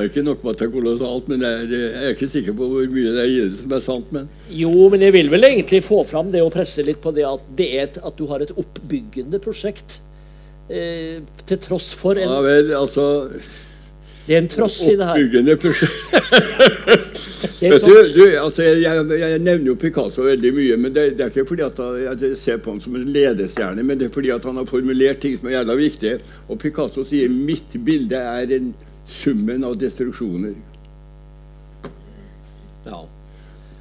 er ikke nok med at det er kolossalt, men er, jeg er ikke sikker på hvor mye det er i det som er sant. Men Jo, men jeg vil vel egentlig få fram det og presse litt på det at, det er at du har et oppbyggende prosjekt. Eh, til tross for en, ja vel, altså Det er en tross i det her. Oppbyggende prosjekt. Vet sånn, du, du altså jeg, jeg, jeg nevner jo Picasso veldig mye, men det, det er ikke fordi at jeg ser på ham som en ledestjerne, men det er fordi at han har formulert ting som er jævla viktige. Og Picasso sier 'mitt bilde er en summen av destruksjoner'. ja.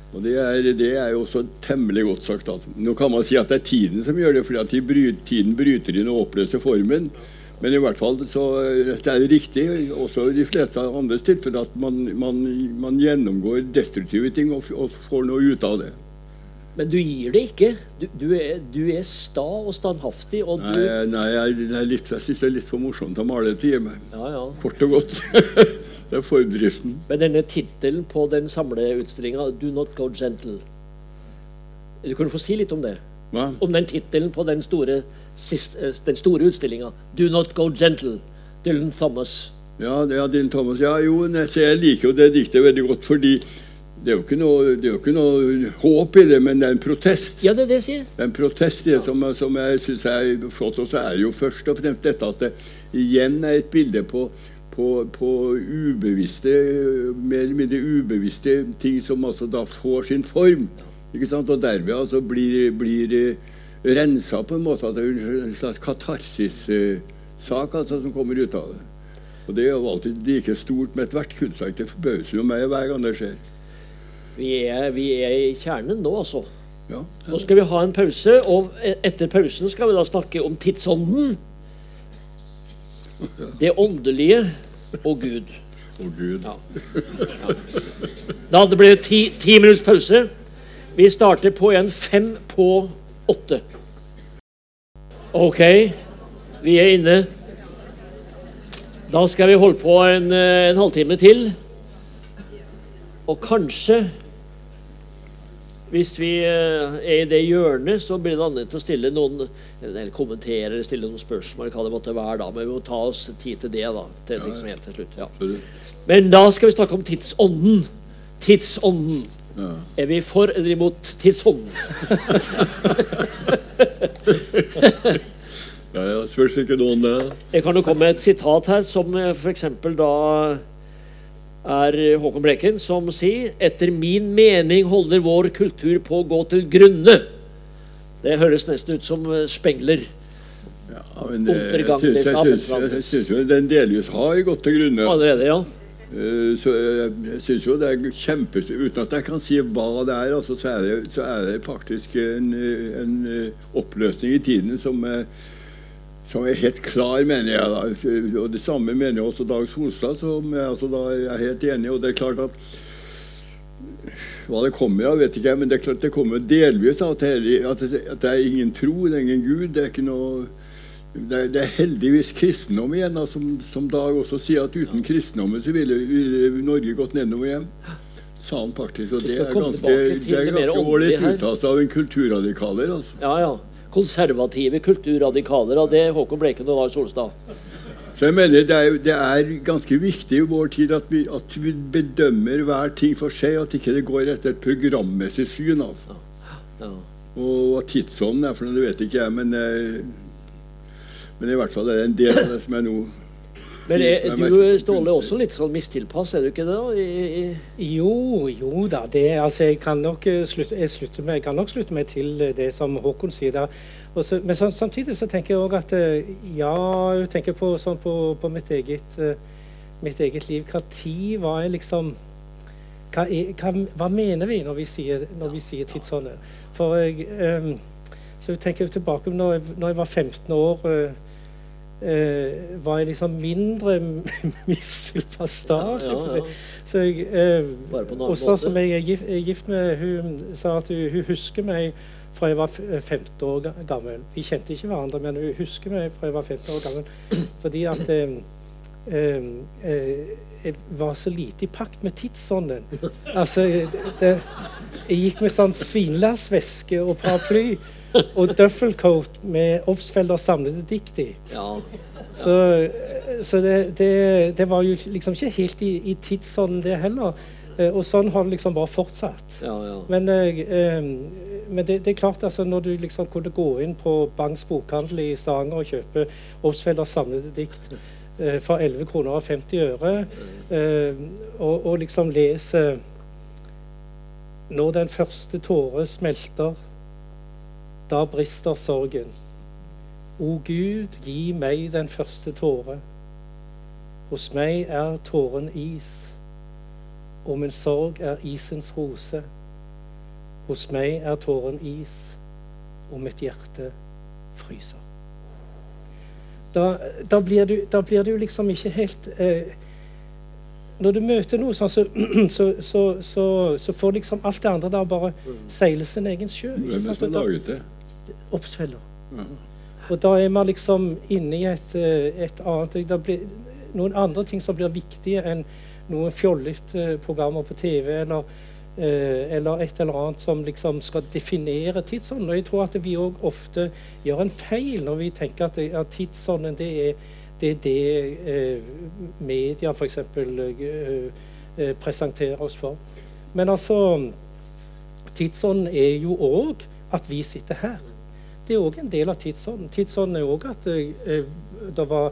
Og det er, det er jo også temmelig godt sagt. Altså. Nå kan man si at det er tiden som gjør det, fordi at de bry- tiden bryter inn og oppløser formen. Men i hvert fall så det er det riktig, også i de fleste andres tilfeller, at man, man, man gjennomgår destruktive ting og, og får noe ut av det. Men du gir det ikke. Du, du, er, du er sta og standhaftig, og Nei, du nei jeg, jeg syns det er litt for morsomt å male til meg. Ja, ja. Kort og godt. det er fordriften. Men denne tittelen på den samleutstillinga, 'Do not go gentle' Du kunne få si litt om det? Hva? Om den tittelen på den store, sist, eh, den store utstillinga. 'Do not go gentle'. Dylan Thomas. Ja, det er din Thomas. Ja, jo, jeg liker jo det diktet veldig godt, fordi det er noe, det er jo ikke noe håp i det, men det er en protest. Ja, det er det jeg sier. Det er en protest i det som, som jeg syns er flott. Og så er det jo først og fremst dette at det igjen er et bilde på, på, på ubevisste, mer eller mindre ubevisste ting som altså da får sin form. Ikke sant? Og derved altså blir, blir rensa på en måte. At det er en slags katarsis-sak altså, som kommer ut av det. Og det er jo alltid like stort med ethvert kunstverk. Det forbauser jo meg hver gang det skjer. Vi er, vi er i kjernen nå, altså. Ja. Nå skal vi ha en pause, og e- etter pausen skal vi da snakke om tidsånden. Det åndelige og Gud. Å Gud. Ja. Da det blitt ti, ti minutts pause. Vi starter på en fem på åtte. OK, vi er inne. Da skal vi holde på en, eh, en halvtime til. Og kanskje, hvis vi eh, er i det hjørnet, så blir det anledning til å stille noen eller kommentere eller stille noen spørsmål. hva det måtte være da, Men vi må ta oss tid til det. da, til liksom helt til slutt. ja. Men da skal vi snakke om tidsånden. Tidsånden. Ja. Er vi for eller imot tidsånden? Ja, ja, spørs ikke noen det. Jeg kan jo komme med et sitat her, som f.eks. da er Håkon Bleken, som sier Etter min mening holder vår kultur på å gå til grunne. Det høres nesten ut som eh, Spengler. Ja, men det, jeg syns, jo den delvis har gått til grunne. Allerede, ja. Eh, Så jeg, syns jo det er kjempe... Uten at jeg kan si hva det er, altså, så, er det, så er det faktisk en, eh, en eh, oppløsning i tiden som, eh, som er helt klar, mener jeg. da. Og Det samme mener også Dag Solstad, som jeg altså, da er helt enig. Og det er klart at hva det kommer av, vet ikke jeg, men det er klart det kommer delvis av at det, er- at det, er ingen tro, det er ingen Gud. Det er ikke noe det er, det er heldigvis kristendom igjen, da, som, som Dag også sier at uten kristendommen så ville, ville Norge gått nedover igjen. Sa han faktisk. Og det er ganske, det er ganske ålreit uttalt av en kulturradikaler. altså. ja, ja. Konservative kulturradikaler, av det Håkon Bleken og Lars Solstad. Så jeg mener det er, det er ganske viktig i vår tid at vi, at vi bedømmer hver ting for seg, at ikke det går etter et programmessig syn. altså. Ja. Og hva tidsånden er for noe, det vet ikke jeg, men, eh, men i hvert fall er det en del av det som jeg nå Men er, er du, Ståle, også litt sånn mistilpass, er du ikke det? da? I, i, Jo, jo da. Det, altså, jeg, kan nok eh, slutte, jeg, med, jeg kan nok slutte meg til eh, det som Håkon sier der. Også, men så, samtidig så tenker jeg òg at eh, ja, jeg tenker på, sånn på, på mitt, eget, mitt eget liv. Hva tid var jeg liksom hva, er, hva, hva mener vi når vi sier, når vi sier tidsånden? For jeg, um, så jeg tenker tilbake når jeg, når jeg var 15 år. eh, eh, var jeg liksom mindre mistilpass Ja, Ja, ja. Eh, Åsta, måte. som jeg er gift, er gift med, hun sa at hun, hun husker meg fra jeg var f- 15 år gammel. Vi kjente ikke hverandre, men hun husker meg fra jeg var 15 år gammel. Fordi at eh, eh, eh, jeg var så lite i pakt med tidsånden. Altså, det, jeg gikk med sånn svinlærsveske og paraply og duffelcoat med Obsfelders samlede dikt i. Ja. Så, så det, det, det, var jo liksom ikke helt i, i tidsånden, det heller. Eh, og sånn har det liksom bare fortsatt. Ja, ja. Men, eh, men det, det, er klart, altså, når du liksom kunne gå inn på Bangs bokhandel i Stavanger og kjøpe Obsfelders samlede dikt eh, for 11 kroner og 50 øre, eh, og, og, liksom lese Når den første tåre smelter, da brister sorgen. O Gud, gi meg den første tåre. Hos meg er tåren is, og min sorg er isens rose. Hos meg er tåren is, og mitt hjerte fryser. Da, da, blir, du, da blir du liksom ikke helt eh, Når du møter noe sånn, så, så, så, så, får liksom alt det andre der bare seile sin egen sjø. Hvem er det som har laget det? Oppsfeller. Mm. Og da er man liksom inne i et, eh, et annet Det blir noen andre ting som blir viktige enn noen fjollete programmer på TV eller, eh, eller, et eller annet som liksom skal definere tidsånden. Og jeg tror at vi òg ofte gjør en feil når vi tenker at, at tidsånden det er det, er det eh, media f.eks. Eh, eh, presenterer oss for. Men altså Tidsånden er jo òg at vi sitter her det er òg en del av tidsånden. Tidsånden er òg at eh, det var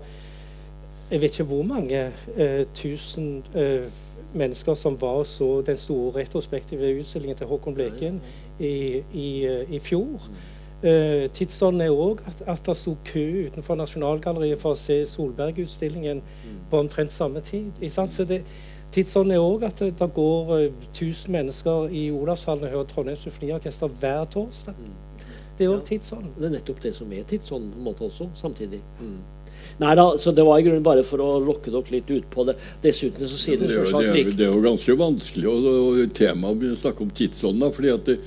Jeg vet ikke hvor mange eh, tusen eh, mennesker som var så den store retrospektive utstillingen til Håkon Bleken i, i, eh, i fjor. Uh, tidsånden er òg at, at det sto kø utenfor Nasjonalgalleriet for å se Solberg-utstillingen på omtrent samme tid. Så det, Tidsånden er òg at det, går uh, mennesker i Olavshallen og hører Trondheim Symfoniorkester hver torsdag. Det er jo tidsånd. Det er nettopp det som er tidsånd på en måte også, samtidig. Mm. Nei da, så Det var i grunnen bare for å lokke dere litt ut på det. Dessuten så sier det selvsagt det, det, er jo ganske vanskelig å, å tema å snakke om tidsånd. da, fordi at det,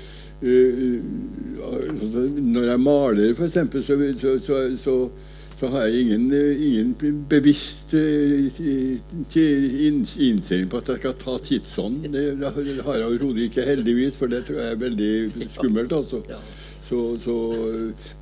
uh, Når jeg maler, f.eks., så, så, så, så, så har jeg ingen, ingen bevisst uh, innstilling på at jeg skal ta tidsånd. Det, det har jeg overhodet ikke, heldigvis, for det tror jeg er veldig skummelt. altså. Ja. Så, så,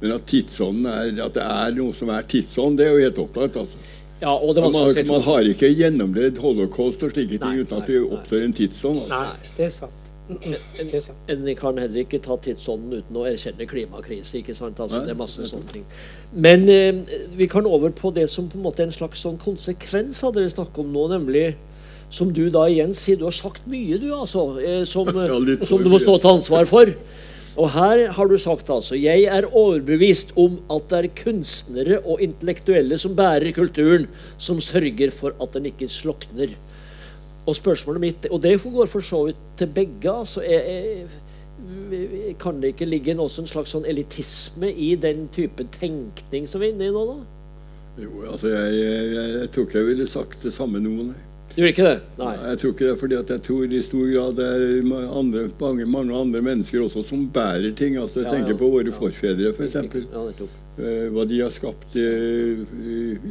men at tidsånden er, at det er noe som er tidsånd, det er jo helt opplagt. altså. Ja, og det man, man, har ikke gjennomlevd holocaust og slike ting uten at det oppstår en tidsånd. Altså. Nei, det er sant. En kan heller ikke ta tidsånden uten å erkjenne klimakrise. ikke sant? Altså, det er masse sånne ting. Men eh, vi kan over på det som på en måte er en slags sånn konsekvens av det vi snakker om nå, nemlig som du da igjen sier Du har sagt mye, du, altså, eh, som, ja, som du må stå til ansvar for. Og her har du sagt altså Jeg er overbevist om at det er kunstnere og intellektuelle som bærer kulturen, som sørger for at den ikke slokner. Og spørsmålet mitt, og det går for så vidt til begge altså, jeg, jeg, Kan det ikke ligge også en slags sånn elitisme i den type tenkning som vi er inne i nå, da? Jo, altså jeg, jeg, jeg, jeg tror ikke jeg ville sagt det samme noen. nei. Du gjør ikke det? Nei. Jeg tror ikke det, fordi jeg tror i stor grad det er andre, mange, mange, andre mennesker også som bærer ting. altså Jeg ja, tenker ja, på våre ja. forfedre, f.eks. For ja, uh, hva de har skapt i,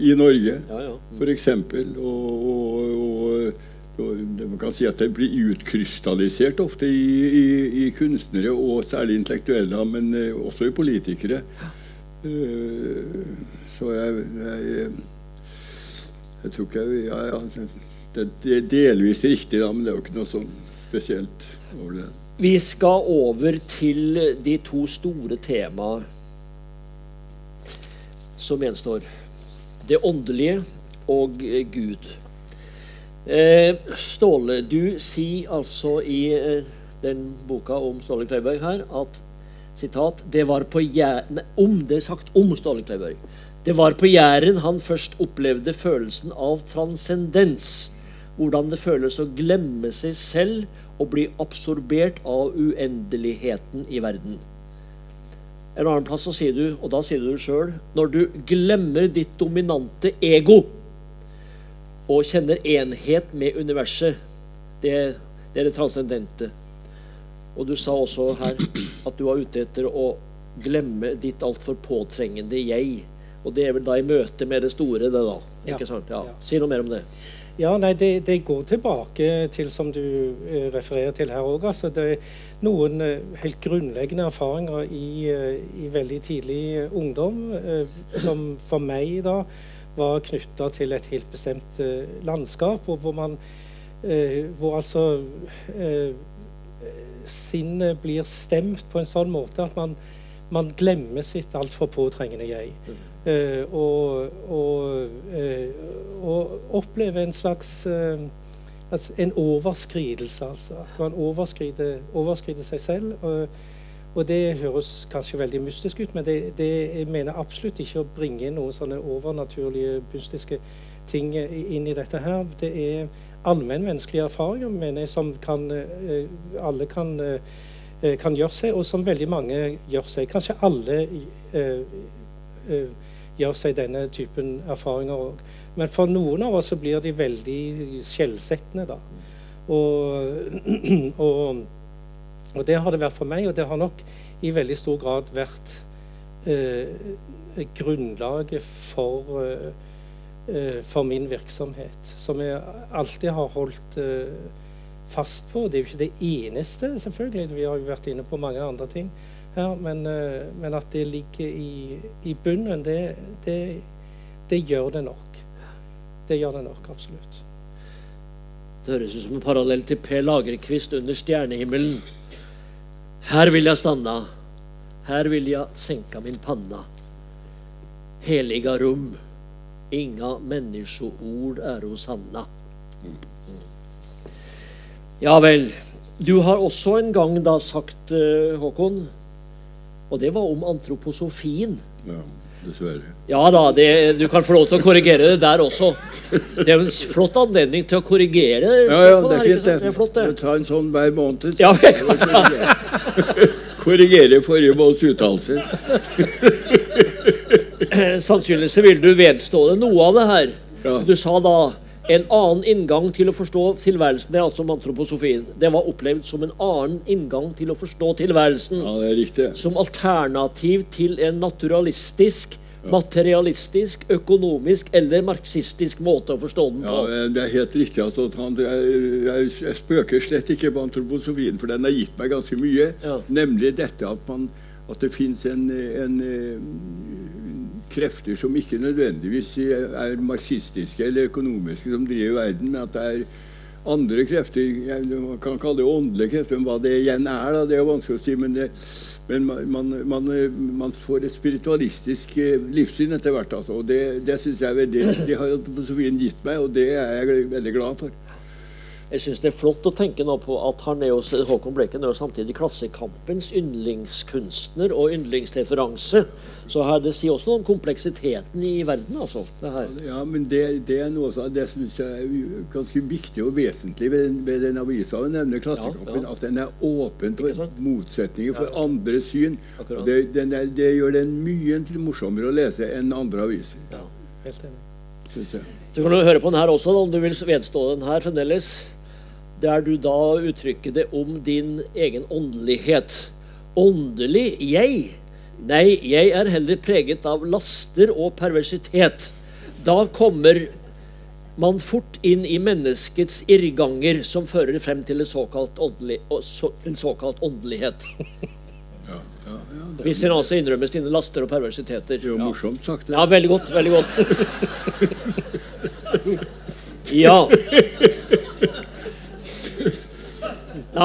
i Norge, ja, ja. Mm. f.eks. Og, og, og, og man kan si at det blir utkrystallisert ofte i, i, i kunstnere, og særlig intellektuelle, men uh, også i politikere. Uh, så jeg, jeg, jeg tror ikke jeg, ja, det er delvis riktig, da, men det er jo ikke noe sånn spesielt over det. Vi skal over til de to store temaene som gjenstår. Det åndelige og Gud. Eh, Ståle, du sier altså i eh, den boka om Ståle Kleiberg her at sitat, det var på Jæren, om det er sagt om Ståle Kleiberg. Det var på Jæren han først opplevde følelsen av transcendens hvordan det føles å glemme seg selv og bli absorbert av uendeligheten i verden. En annen plass så sier du, og da sier du det sjøl, når du glemmer ditt dominante ego og kjenner enhet med universet, det, det er det transcendente. Og du sa også her at du var ute etter å glemme ditt altfor påtrengende jeg Og det er vel da i møte med det store, det da. Ja. Ikke sant? Ja. Ja. Si noe mer om det. Ja, nei, det, det går tilbake til som du eh, refererer til her òg. Altså, det er noen eh, helt grunnleggende erfaringer i, eh, i veldig tidlig ungdom som for meg da var knytta til et helt bestemt landskap, og hvor man Hvor altså sinnet blir stemt på en sånn måte at man, man glemmer sitt altfor påtrengende jeg. Eh, og, og, eh, og opplever en slags eh, altså En overskridelse, altså. At man overskrider, overskrider seg selv. Og, og det høres kanskje veldig mystisk ut, men det, det jeg mener absolutt ikke å bringe noen sånne overnaturlige, mystiske ting inn i dette her. Det er allmennmenneskelige erfaringer mener jeg, som kan, alle kan, kan gjøre seg, og som veldig mange gjør seg. Kanskje alle eh, eh, gjør seg denne typen erfaringer òg. Men for noen av oss så blir de veldig skjellsettende, da. Og, og, og det har det vært for meg, og det har nok i veldig stor grad vært eh, grunnlaget for eh, eh, for min virksomhet, som jeg alltid har holdt eh, fast på. Det er jo ikke det eneste, selvfølgelig. Vi har jo vært inne på mange andre ting her. Men, eh, men at det ligger i, i bunnen, det, det, det, gjør det nok. Det gjør det nok, absolutt. Det høres ut som en parallell til Per Lagerkvist under stjernehimmelen. Her vil jeg stanna, her vil jeg senka min panna. Heliga rum, inga menneskeord er hos Hanna. Ja vel. Du har også en gang da sagt, eh, Håkon, og det var om antroposofien. Ja, dessverre. Ja da, det, du kan få lov til å korrigere det der også. Det er en flott anledning til å korrigere. Ja, ja, det er fint, det. Det er flott, det. Ta en sånn hver måned. Ja, jeg Korrigere forrige måneds uttalelser. Sannsynligvis så vil du vedstå deg noe av det her. Ja. Du sa da en annen inngang til å forstå tilværelsen, det er altså antroposofien. Det var opplevd som en annen inngang til å forstå tilværelsen. Ja, det er riktig. Som alternativ til en naturalistisk, materialistisk, økonomisk eller marxistisk måte å forstå den på. Ja. Det er helt riktig. altså. Jeg, jeg, jeg spøker slett ikke på antroposofien, for den har gitt meg ganske mye. Ja. Nemlig dette at, man, at det fins en, en, eh, krefter som ikke nødvendigvis er marxistiske eller økonomiske, som driver verden, men at det er andre krefter Man kan kalle det åndelige krefter, men hva det igjen er, da, det er vanskelig å si. men det men man, man, man, får et spiritualistisk eh, livssyn etter hvert. Altså, og det, det synes jeg veldig, det har filosofien gitt meg, og det er jeg veldig glad for. Jeg syns det er flott å tenke nå på at han er jo, Håkon Bleken er jo samtidig Klassekampens yndlingskunstner og yndlingsreferanse. Så her, det sier også noe om kompleksiteten i verden, altså. det her. Ja, men det, det er noe som, det syns jeg er ganske viktig og vesentlig ved, ved den avisa du nevner, Klassekampen. Ja, ja. At den er åpen for motsetninger, for Ja. andre syn. Det, den er, det gjør den mye morsommere å lese enn andre aviser, Ja. Helt enig. synes jeg. Så kan du høre på den her også, da, om du vil vedstå den her fremdeles. Der du da uttrykker det om din egen åndelighet. Åndelig jeg? Nei, jeg er heller preget av laster og perversitet. Da kommer man fort inn i menneskets irrganger som fører frem til, såkalt åndelig, så, til såkalt åndelighet. Ja, ja, ja, det Hvis en altså innrømmer sine laster og perversiteter. er jo morsomt sagt. Det. Ja, veldig godt. Veldig godt. Ja.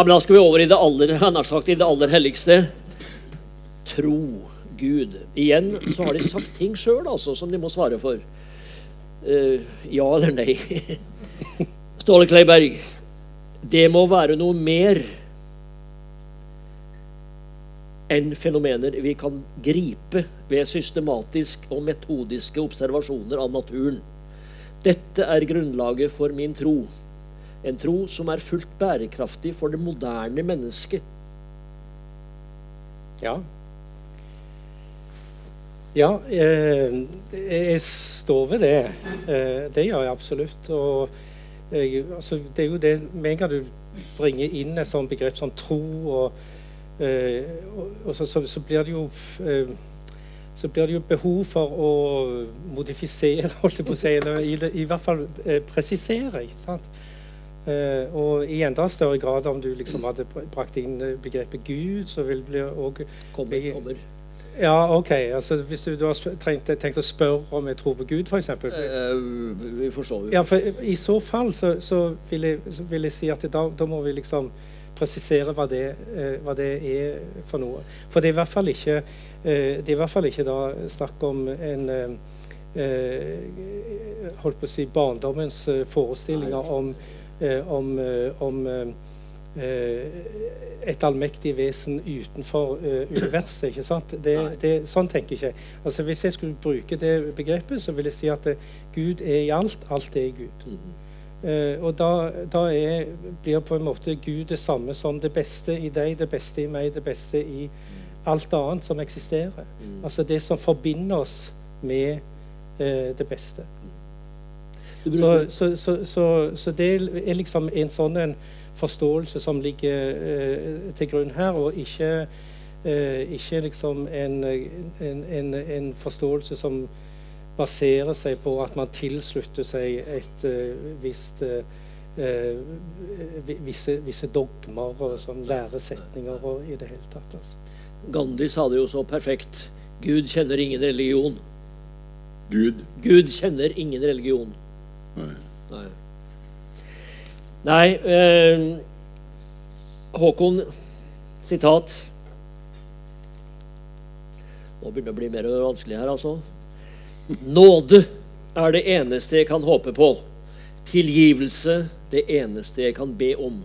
Men da skal vi over i det aller, har sagt, i det aller helligste. Tro Gud. Igjen så har de sagt ting sjøl altså, som de må svare for. Uh, ja eller nei. Ståle Kleiberg, det må være noe mer enn fenomener vi kan gripe ved systematisk og metodiske observasjoner av naturen. Dette er grunnlaget for min tro. En tro som er fullt bærekraftig for det moderne mennesket. Ja. Ja, eh, jeg står ved det. Eh, det gjør jeg absolutt. Og jeg, altså, det er jo det Med en gang du bringer inn et sånt begrep som tro, og, eh, og, og så, så, så blir det jo så blir det jo behov for å modifisere, holdt jeg på å si, eller i, i hvert fall presisere. ikke sant? Eh, og i enda større grad om du liksom hadde brakt inn eh, begrepet Gud, så vil det òg Kommer, kommer. Ja, OK. altså Hvis du, du har trengt, tenkt å spørre om jeg tror på Gud, f.eks. Eh, vi forstår se. Ja, for I så fall så, så, vil, jeg, så vil jeg si at da, da må vi liksom presisere hva det, eh, hva det er for noe. For det er i hvert fall ikke, eh, det er i hvert fall ikke da snakk om en eh, holdt på å si barndommens forestillinger om, om, eh, om eh, eh, et allmektig vesen utenfor eh, universet. ikke sant? Det, det, sånn tenker jeg ikke. Altså, hvis jeg skulle bruke det begrepet, så vil jeg si at eh, Gud er i alt. Alt er i Gud. Mm. Uh, og da, da er, blir på en måte Gud det samme som det beste i deg, det beste i meg, det beste i alt annet som eksisterer. Mm. Altså det som forbinder oss med uh, det beste. Så, så, så, så det er liksom en sånn en forståelse som ligger eh, til grunn her, og ikke, eh, ikke liksom en, en, en, en forståelse som baserer seg på at man tilslutter seg et eh, visst eh, eh, visse, visse dogmer og sånn læresetninger og i det hele tatt. Altså. Gandhi sa det jo så perfekt. Gud kjenner ingen religion. Gud. Gud kjenner ingen religion. Nei. Nei. Eh, Håkon, sitat. Nå begynner det å bli mer vanskelig her, altså. Nåde er det eneste jeg kan håpe på. Tilgivelse det eneste jeg kan be om.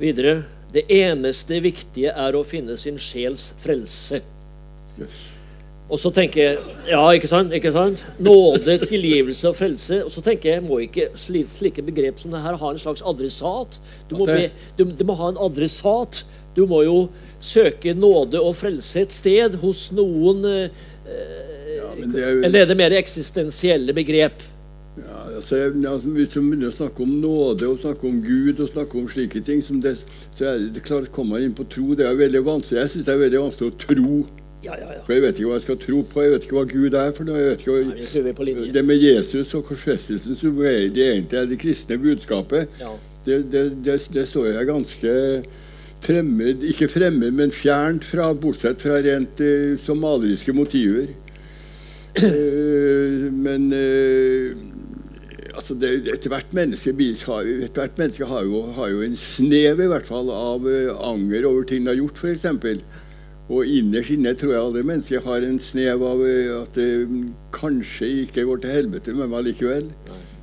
Videre. Det eneste viktige er å finne sin sjels frelse. Yes. Og så tenker jeg Ja, ikke sant? ikke sant? Nåde, tilgivelse og frelse. Og så tenker jeg, må ikke slike begrep som det her ha en slags adressat? Du må, be, du, du må ha en adressat. Du må jo søke nåde og frelse et sted hos noen eh, Ja, det er jo Eller er det mer eksistensielle begrep? Ja, altså, altså, Hvis du begynner å snakke om nåde og snakke om Gud og snakke om slike ting, som det, så er det, det klart kommer man inn på tro. Det er veldig vanskelig. Jeg syns det er veldig vanskelig å tro. Ja, ja, ja. For jeg vet ikke hva jeg skal tro på. Jeg vet ikke hva Gud er for noe. Jeg vet ikke hva, det med Jesus og korsfestelsen, som er- det egentlig er det kristne budskapet, Ja. det, det, det, det står jeg ganske fremmed Ikke fremmed, men fjernt fra, bortsett fra rent eh, somaliske motiver. Uh, men uh, altså det, ethvert menneske, ethvert menneske har, jo, har jo en snev i hvert fall av anger over ting de har gjort, f.eks. Og innerst inne tror jeg alle mennesker har en snev av eh, at det kanskje ikke går til helvete med meg likevel.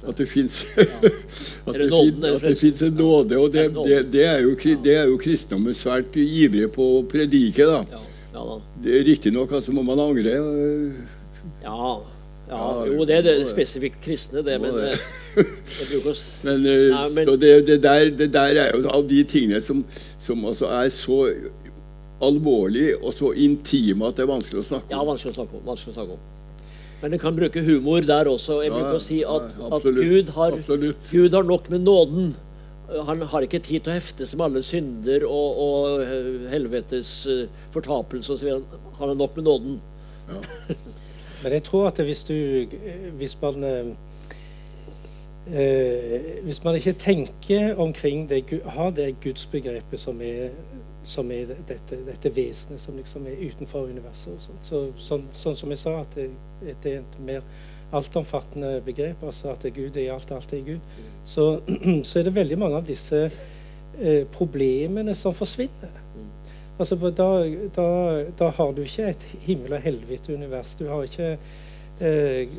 At det fins en nåde. Og det, det det, er jo, det er jo kristendommen svært ivrige på å predike. da. Ja, ja. Det er Riktignok altså må man angre. øh, Ja, ja. Jo, det er det spesifikt kristne, det, men det. eh, Men, Nei, men- så det, det, der, det der er jo av de tingene som, som altså er så alvorlige og så intime at det er vanskelig å snakke Ja, om. vanskelig å snakke om. vanskelig å snakke om. Men en kan bruke humor der også. Jeg Ja, bruker å si at, ja, at Gud, har. Gud har nok med nåden. Han har ikke tid til å hefte seg med alle synder og, og eh, helvetes eh, fortapelse osv. Han har nok med nåden. Men jeg tror at hvis du Hvis man eh, Hvis man ikke tenker omkring det, har det gudsbegrepet som er, som er dette, dette vesenet som liksom er utenfor universet og sånt. Så, sånn, sånn som jeg sa, at det, det er et mer altomfattende begrep, altså at Gud er i alt, alt er Gud, så, så er det veldig mange av disse eh, problemene som forsvinner. Altså, da, da, da har du ikke et himmel- og helvete-univers. Du har ikke eh,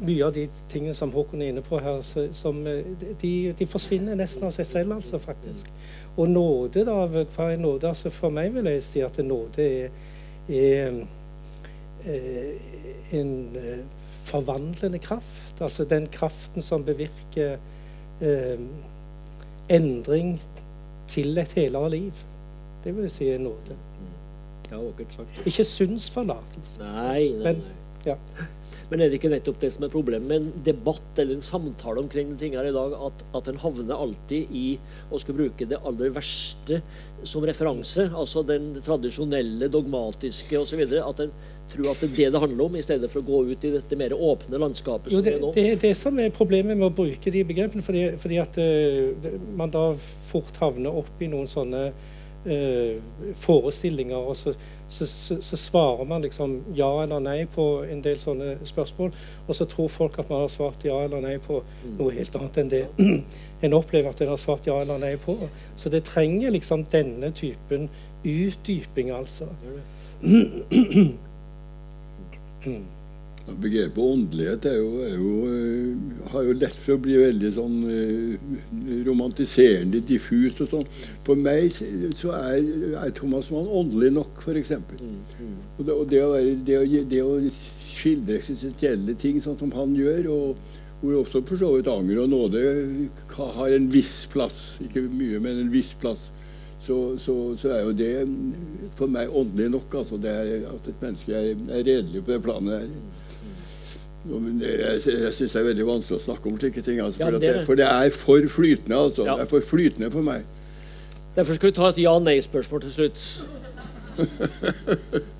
mye av de tingene som Håkon er inne på her, som eh, de, de forsvinner nesten av seg selv, altså, faktisk. Og nåde, da, hva er nåde? Altså, for meg vil jeg si at nåde er, er eh, en eh, forvandlende kraft. Altså den kraften som bevirker eh, endring til et helere liv. Det vil jeg si er nåde. Ja, vakkert sagt. Ikke synsforlatelse, Nei, nei, Men- nei. Ja. Men er det ikke nettopp det som er problemet med en debatt eller en samtale omkring ting her i dag, at, at en havner alltid i å skulle bruke det aller verste som referanse, altså den tradisjonelle, dogmatiske osv., at en tror at det er det det handler om, i stedet for å gå ut i dette mer åpne landskapet Jo, som det, er nå? det er det som er problemet med å bruke de begrepene, fordi, fordi at uh, man da fort havner opp i noen sånne forestillinger, og så, så, så, så svarer man liksom ja eller nei på en del sånne spørsmål, og så tror folk at man har svart ja eller nei på noe helt annet enn det en opplever at en har svart ja eller nei på. Så det trenger liksom denne typen utdyping, altså. Begrepet åndelighet er jo, er jo, eh, har jo lett for å bli veldig sånn eh, romantiserende, diffus og sånn. For meg så er, er Thomas Mann åndelig nok, f.eks. Og, det, og det, å være, det, å, det å skildre eksistensielle ting sånn som han gjør, og hvor også for så vidt anger og nåde har en viss plass, ikke mye, men en viss plass, så, så, så er jo det for meg åndelig nok. altså det er At et menneske er, er redelig på det planet her. Jeg jeg syns det er veldig vanskelig å snakke om slike ting. Altså, Ja, for, at det det, for det er for flytende. altså. Ja. Det er for flytende for meg. Derfor skal vi ta et ja-nei-spørsmål til slutt.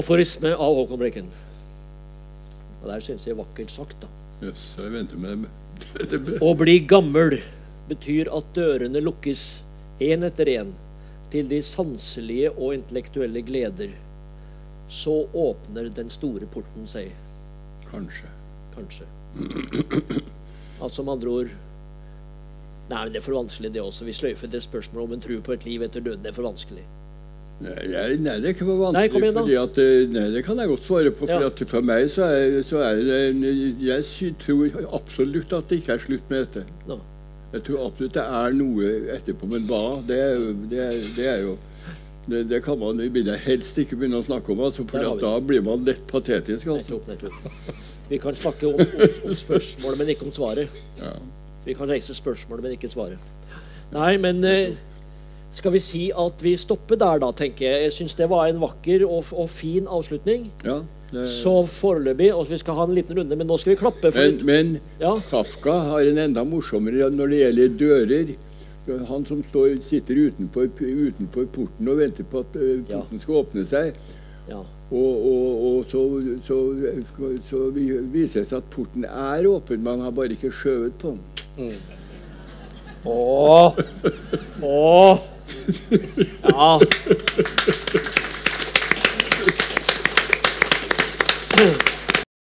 Aforisme av Håkon Brekken. Og der syns jeg er vakkert sagt, da. Jøss, jeg venter med det. Å bli gammel betyr at dørene lukkes én etter én til de sanselige og intellektuelle gleder. Så åpner den store porten seg, Kanskje. kanskje. Altså med andre ord Nei, men det er for vanskelig, det også. Vi sløyfer det spørsmålet om en tro på et liv etter døden. Det er for vanskelig. Nei, nei, det er ikke for Nei, vanskelig. da. fordi at, eh, nei, det kan jeg godt svare på. Ja. for meg så er, så er det en, Jeg tror absolutt at det ikke er slutt med dette. Nå. Jeg tror absolutt det er noe etterpå. Men hva? Det det det er jo det, det kan man det vil jeg helst ikke begynne å snakke om, altså, for da blir man lett patetisk. Altså. Nettopp, nettopp. Vi kan snakke om, om, om spørsmålet, men ikke om svaret. Ja. Vi kan reise spørsmålet, men ikke svaret. Nei, men eh, skal vi si at vi stopper der, da, tenker jeg. Jeg syns det var en vakker og, og fin avslutning. Ja, det, Så foreløpig Og vi skal ha en liten runde, men nå skal vi klappe. For men, men ja, Kafka har en enda morsommere når det gjelder dører han som står, sitter utenfor, utenfor, porten og venter på at eh, porten ja. skal åpne seg. Ja. Og, og, og så, så, så, viser det seg at porten er åpen, man har bare ikke skjøvet på den. Mm. Åh. Åh. Ja.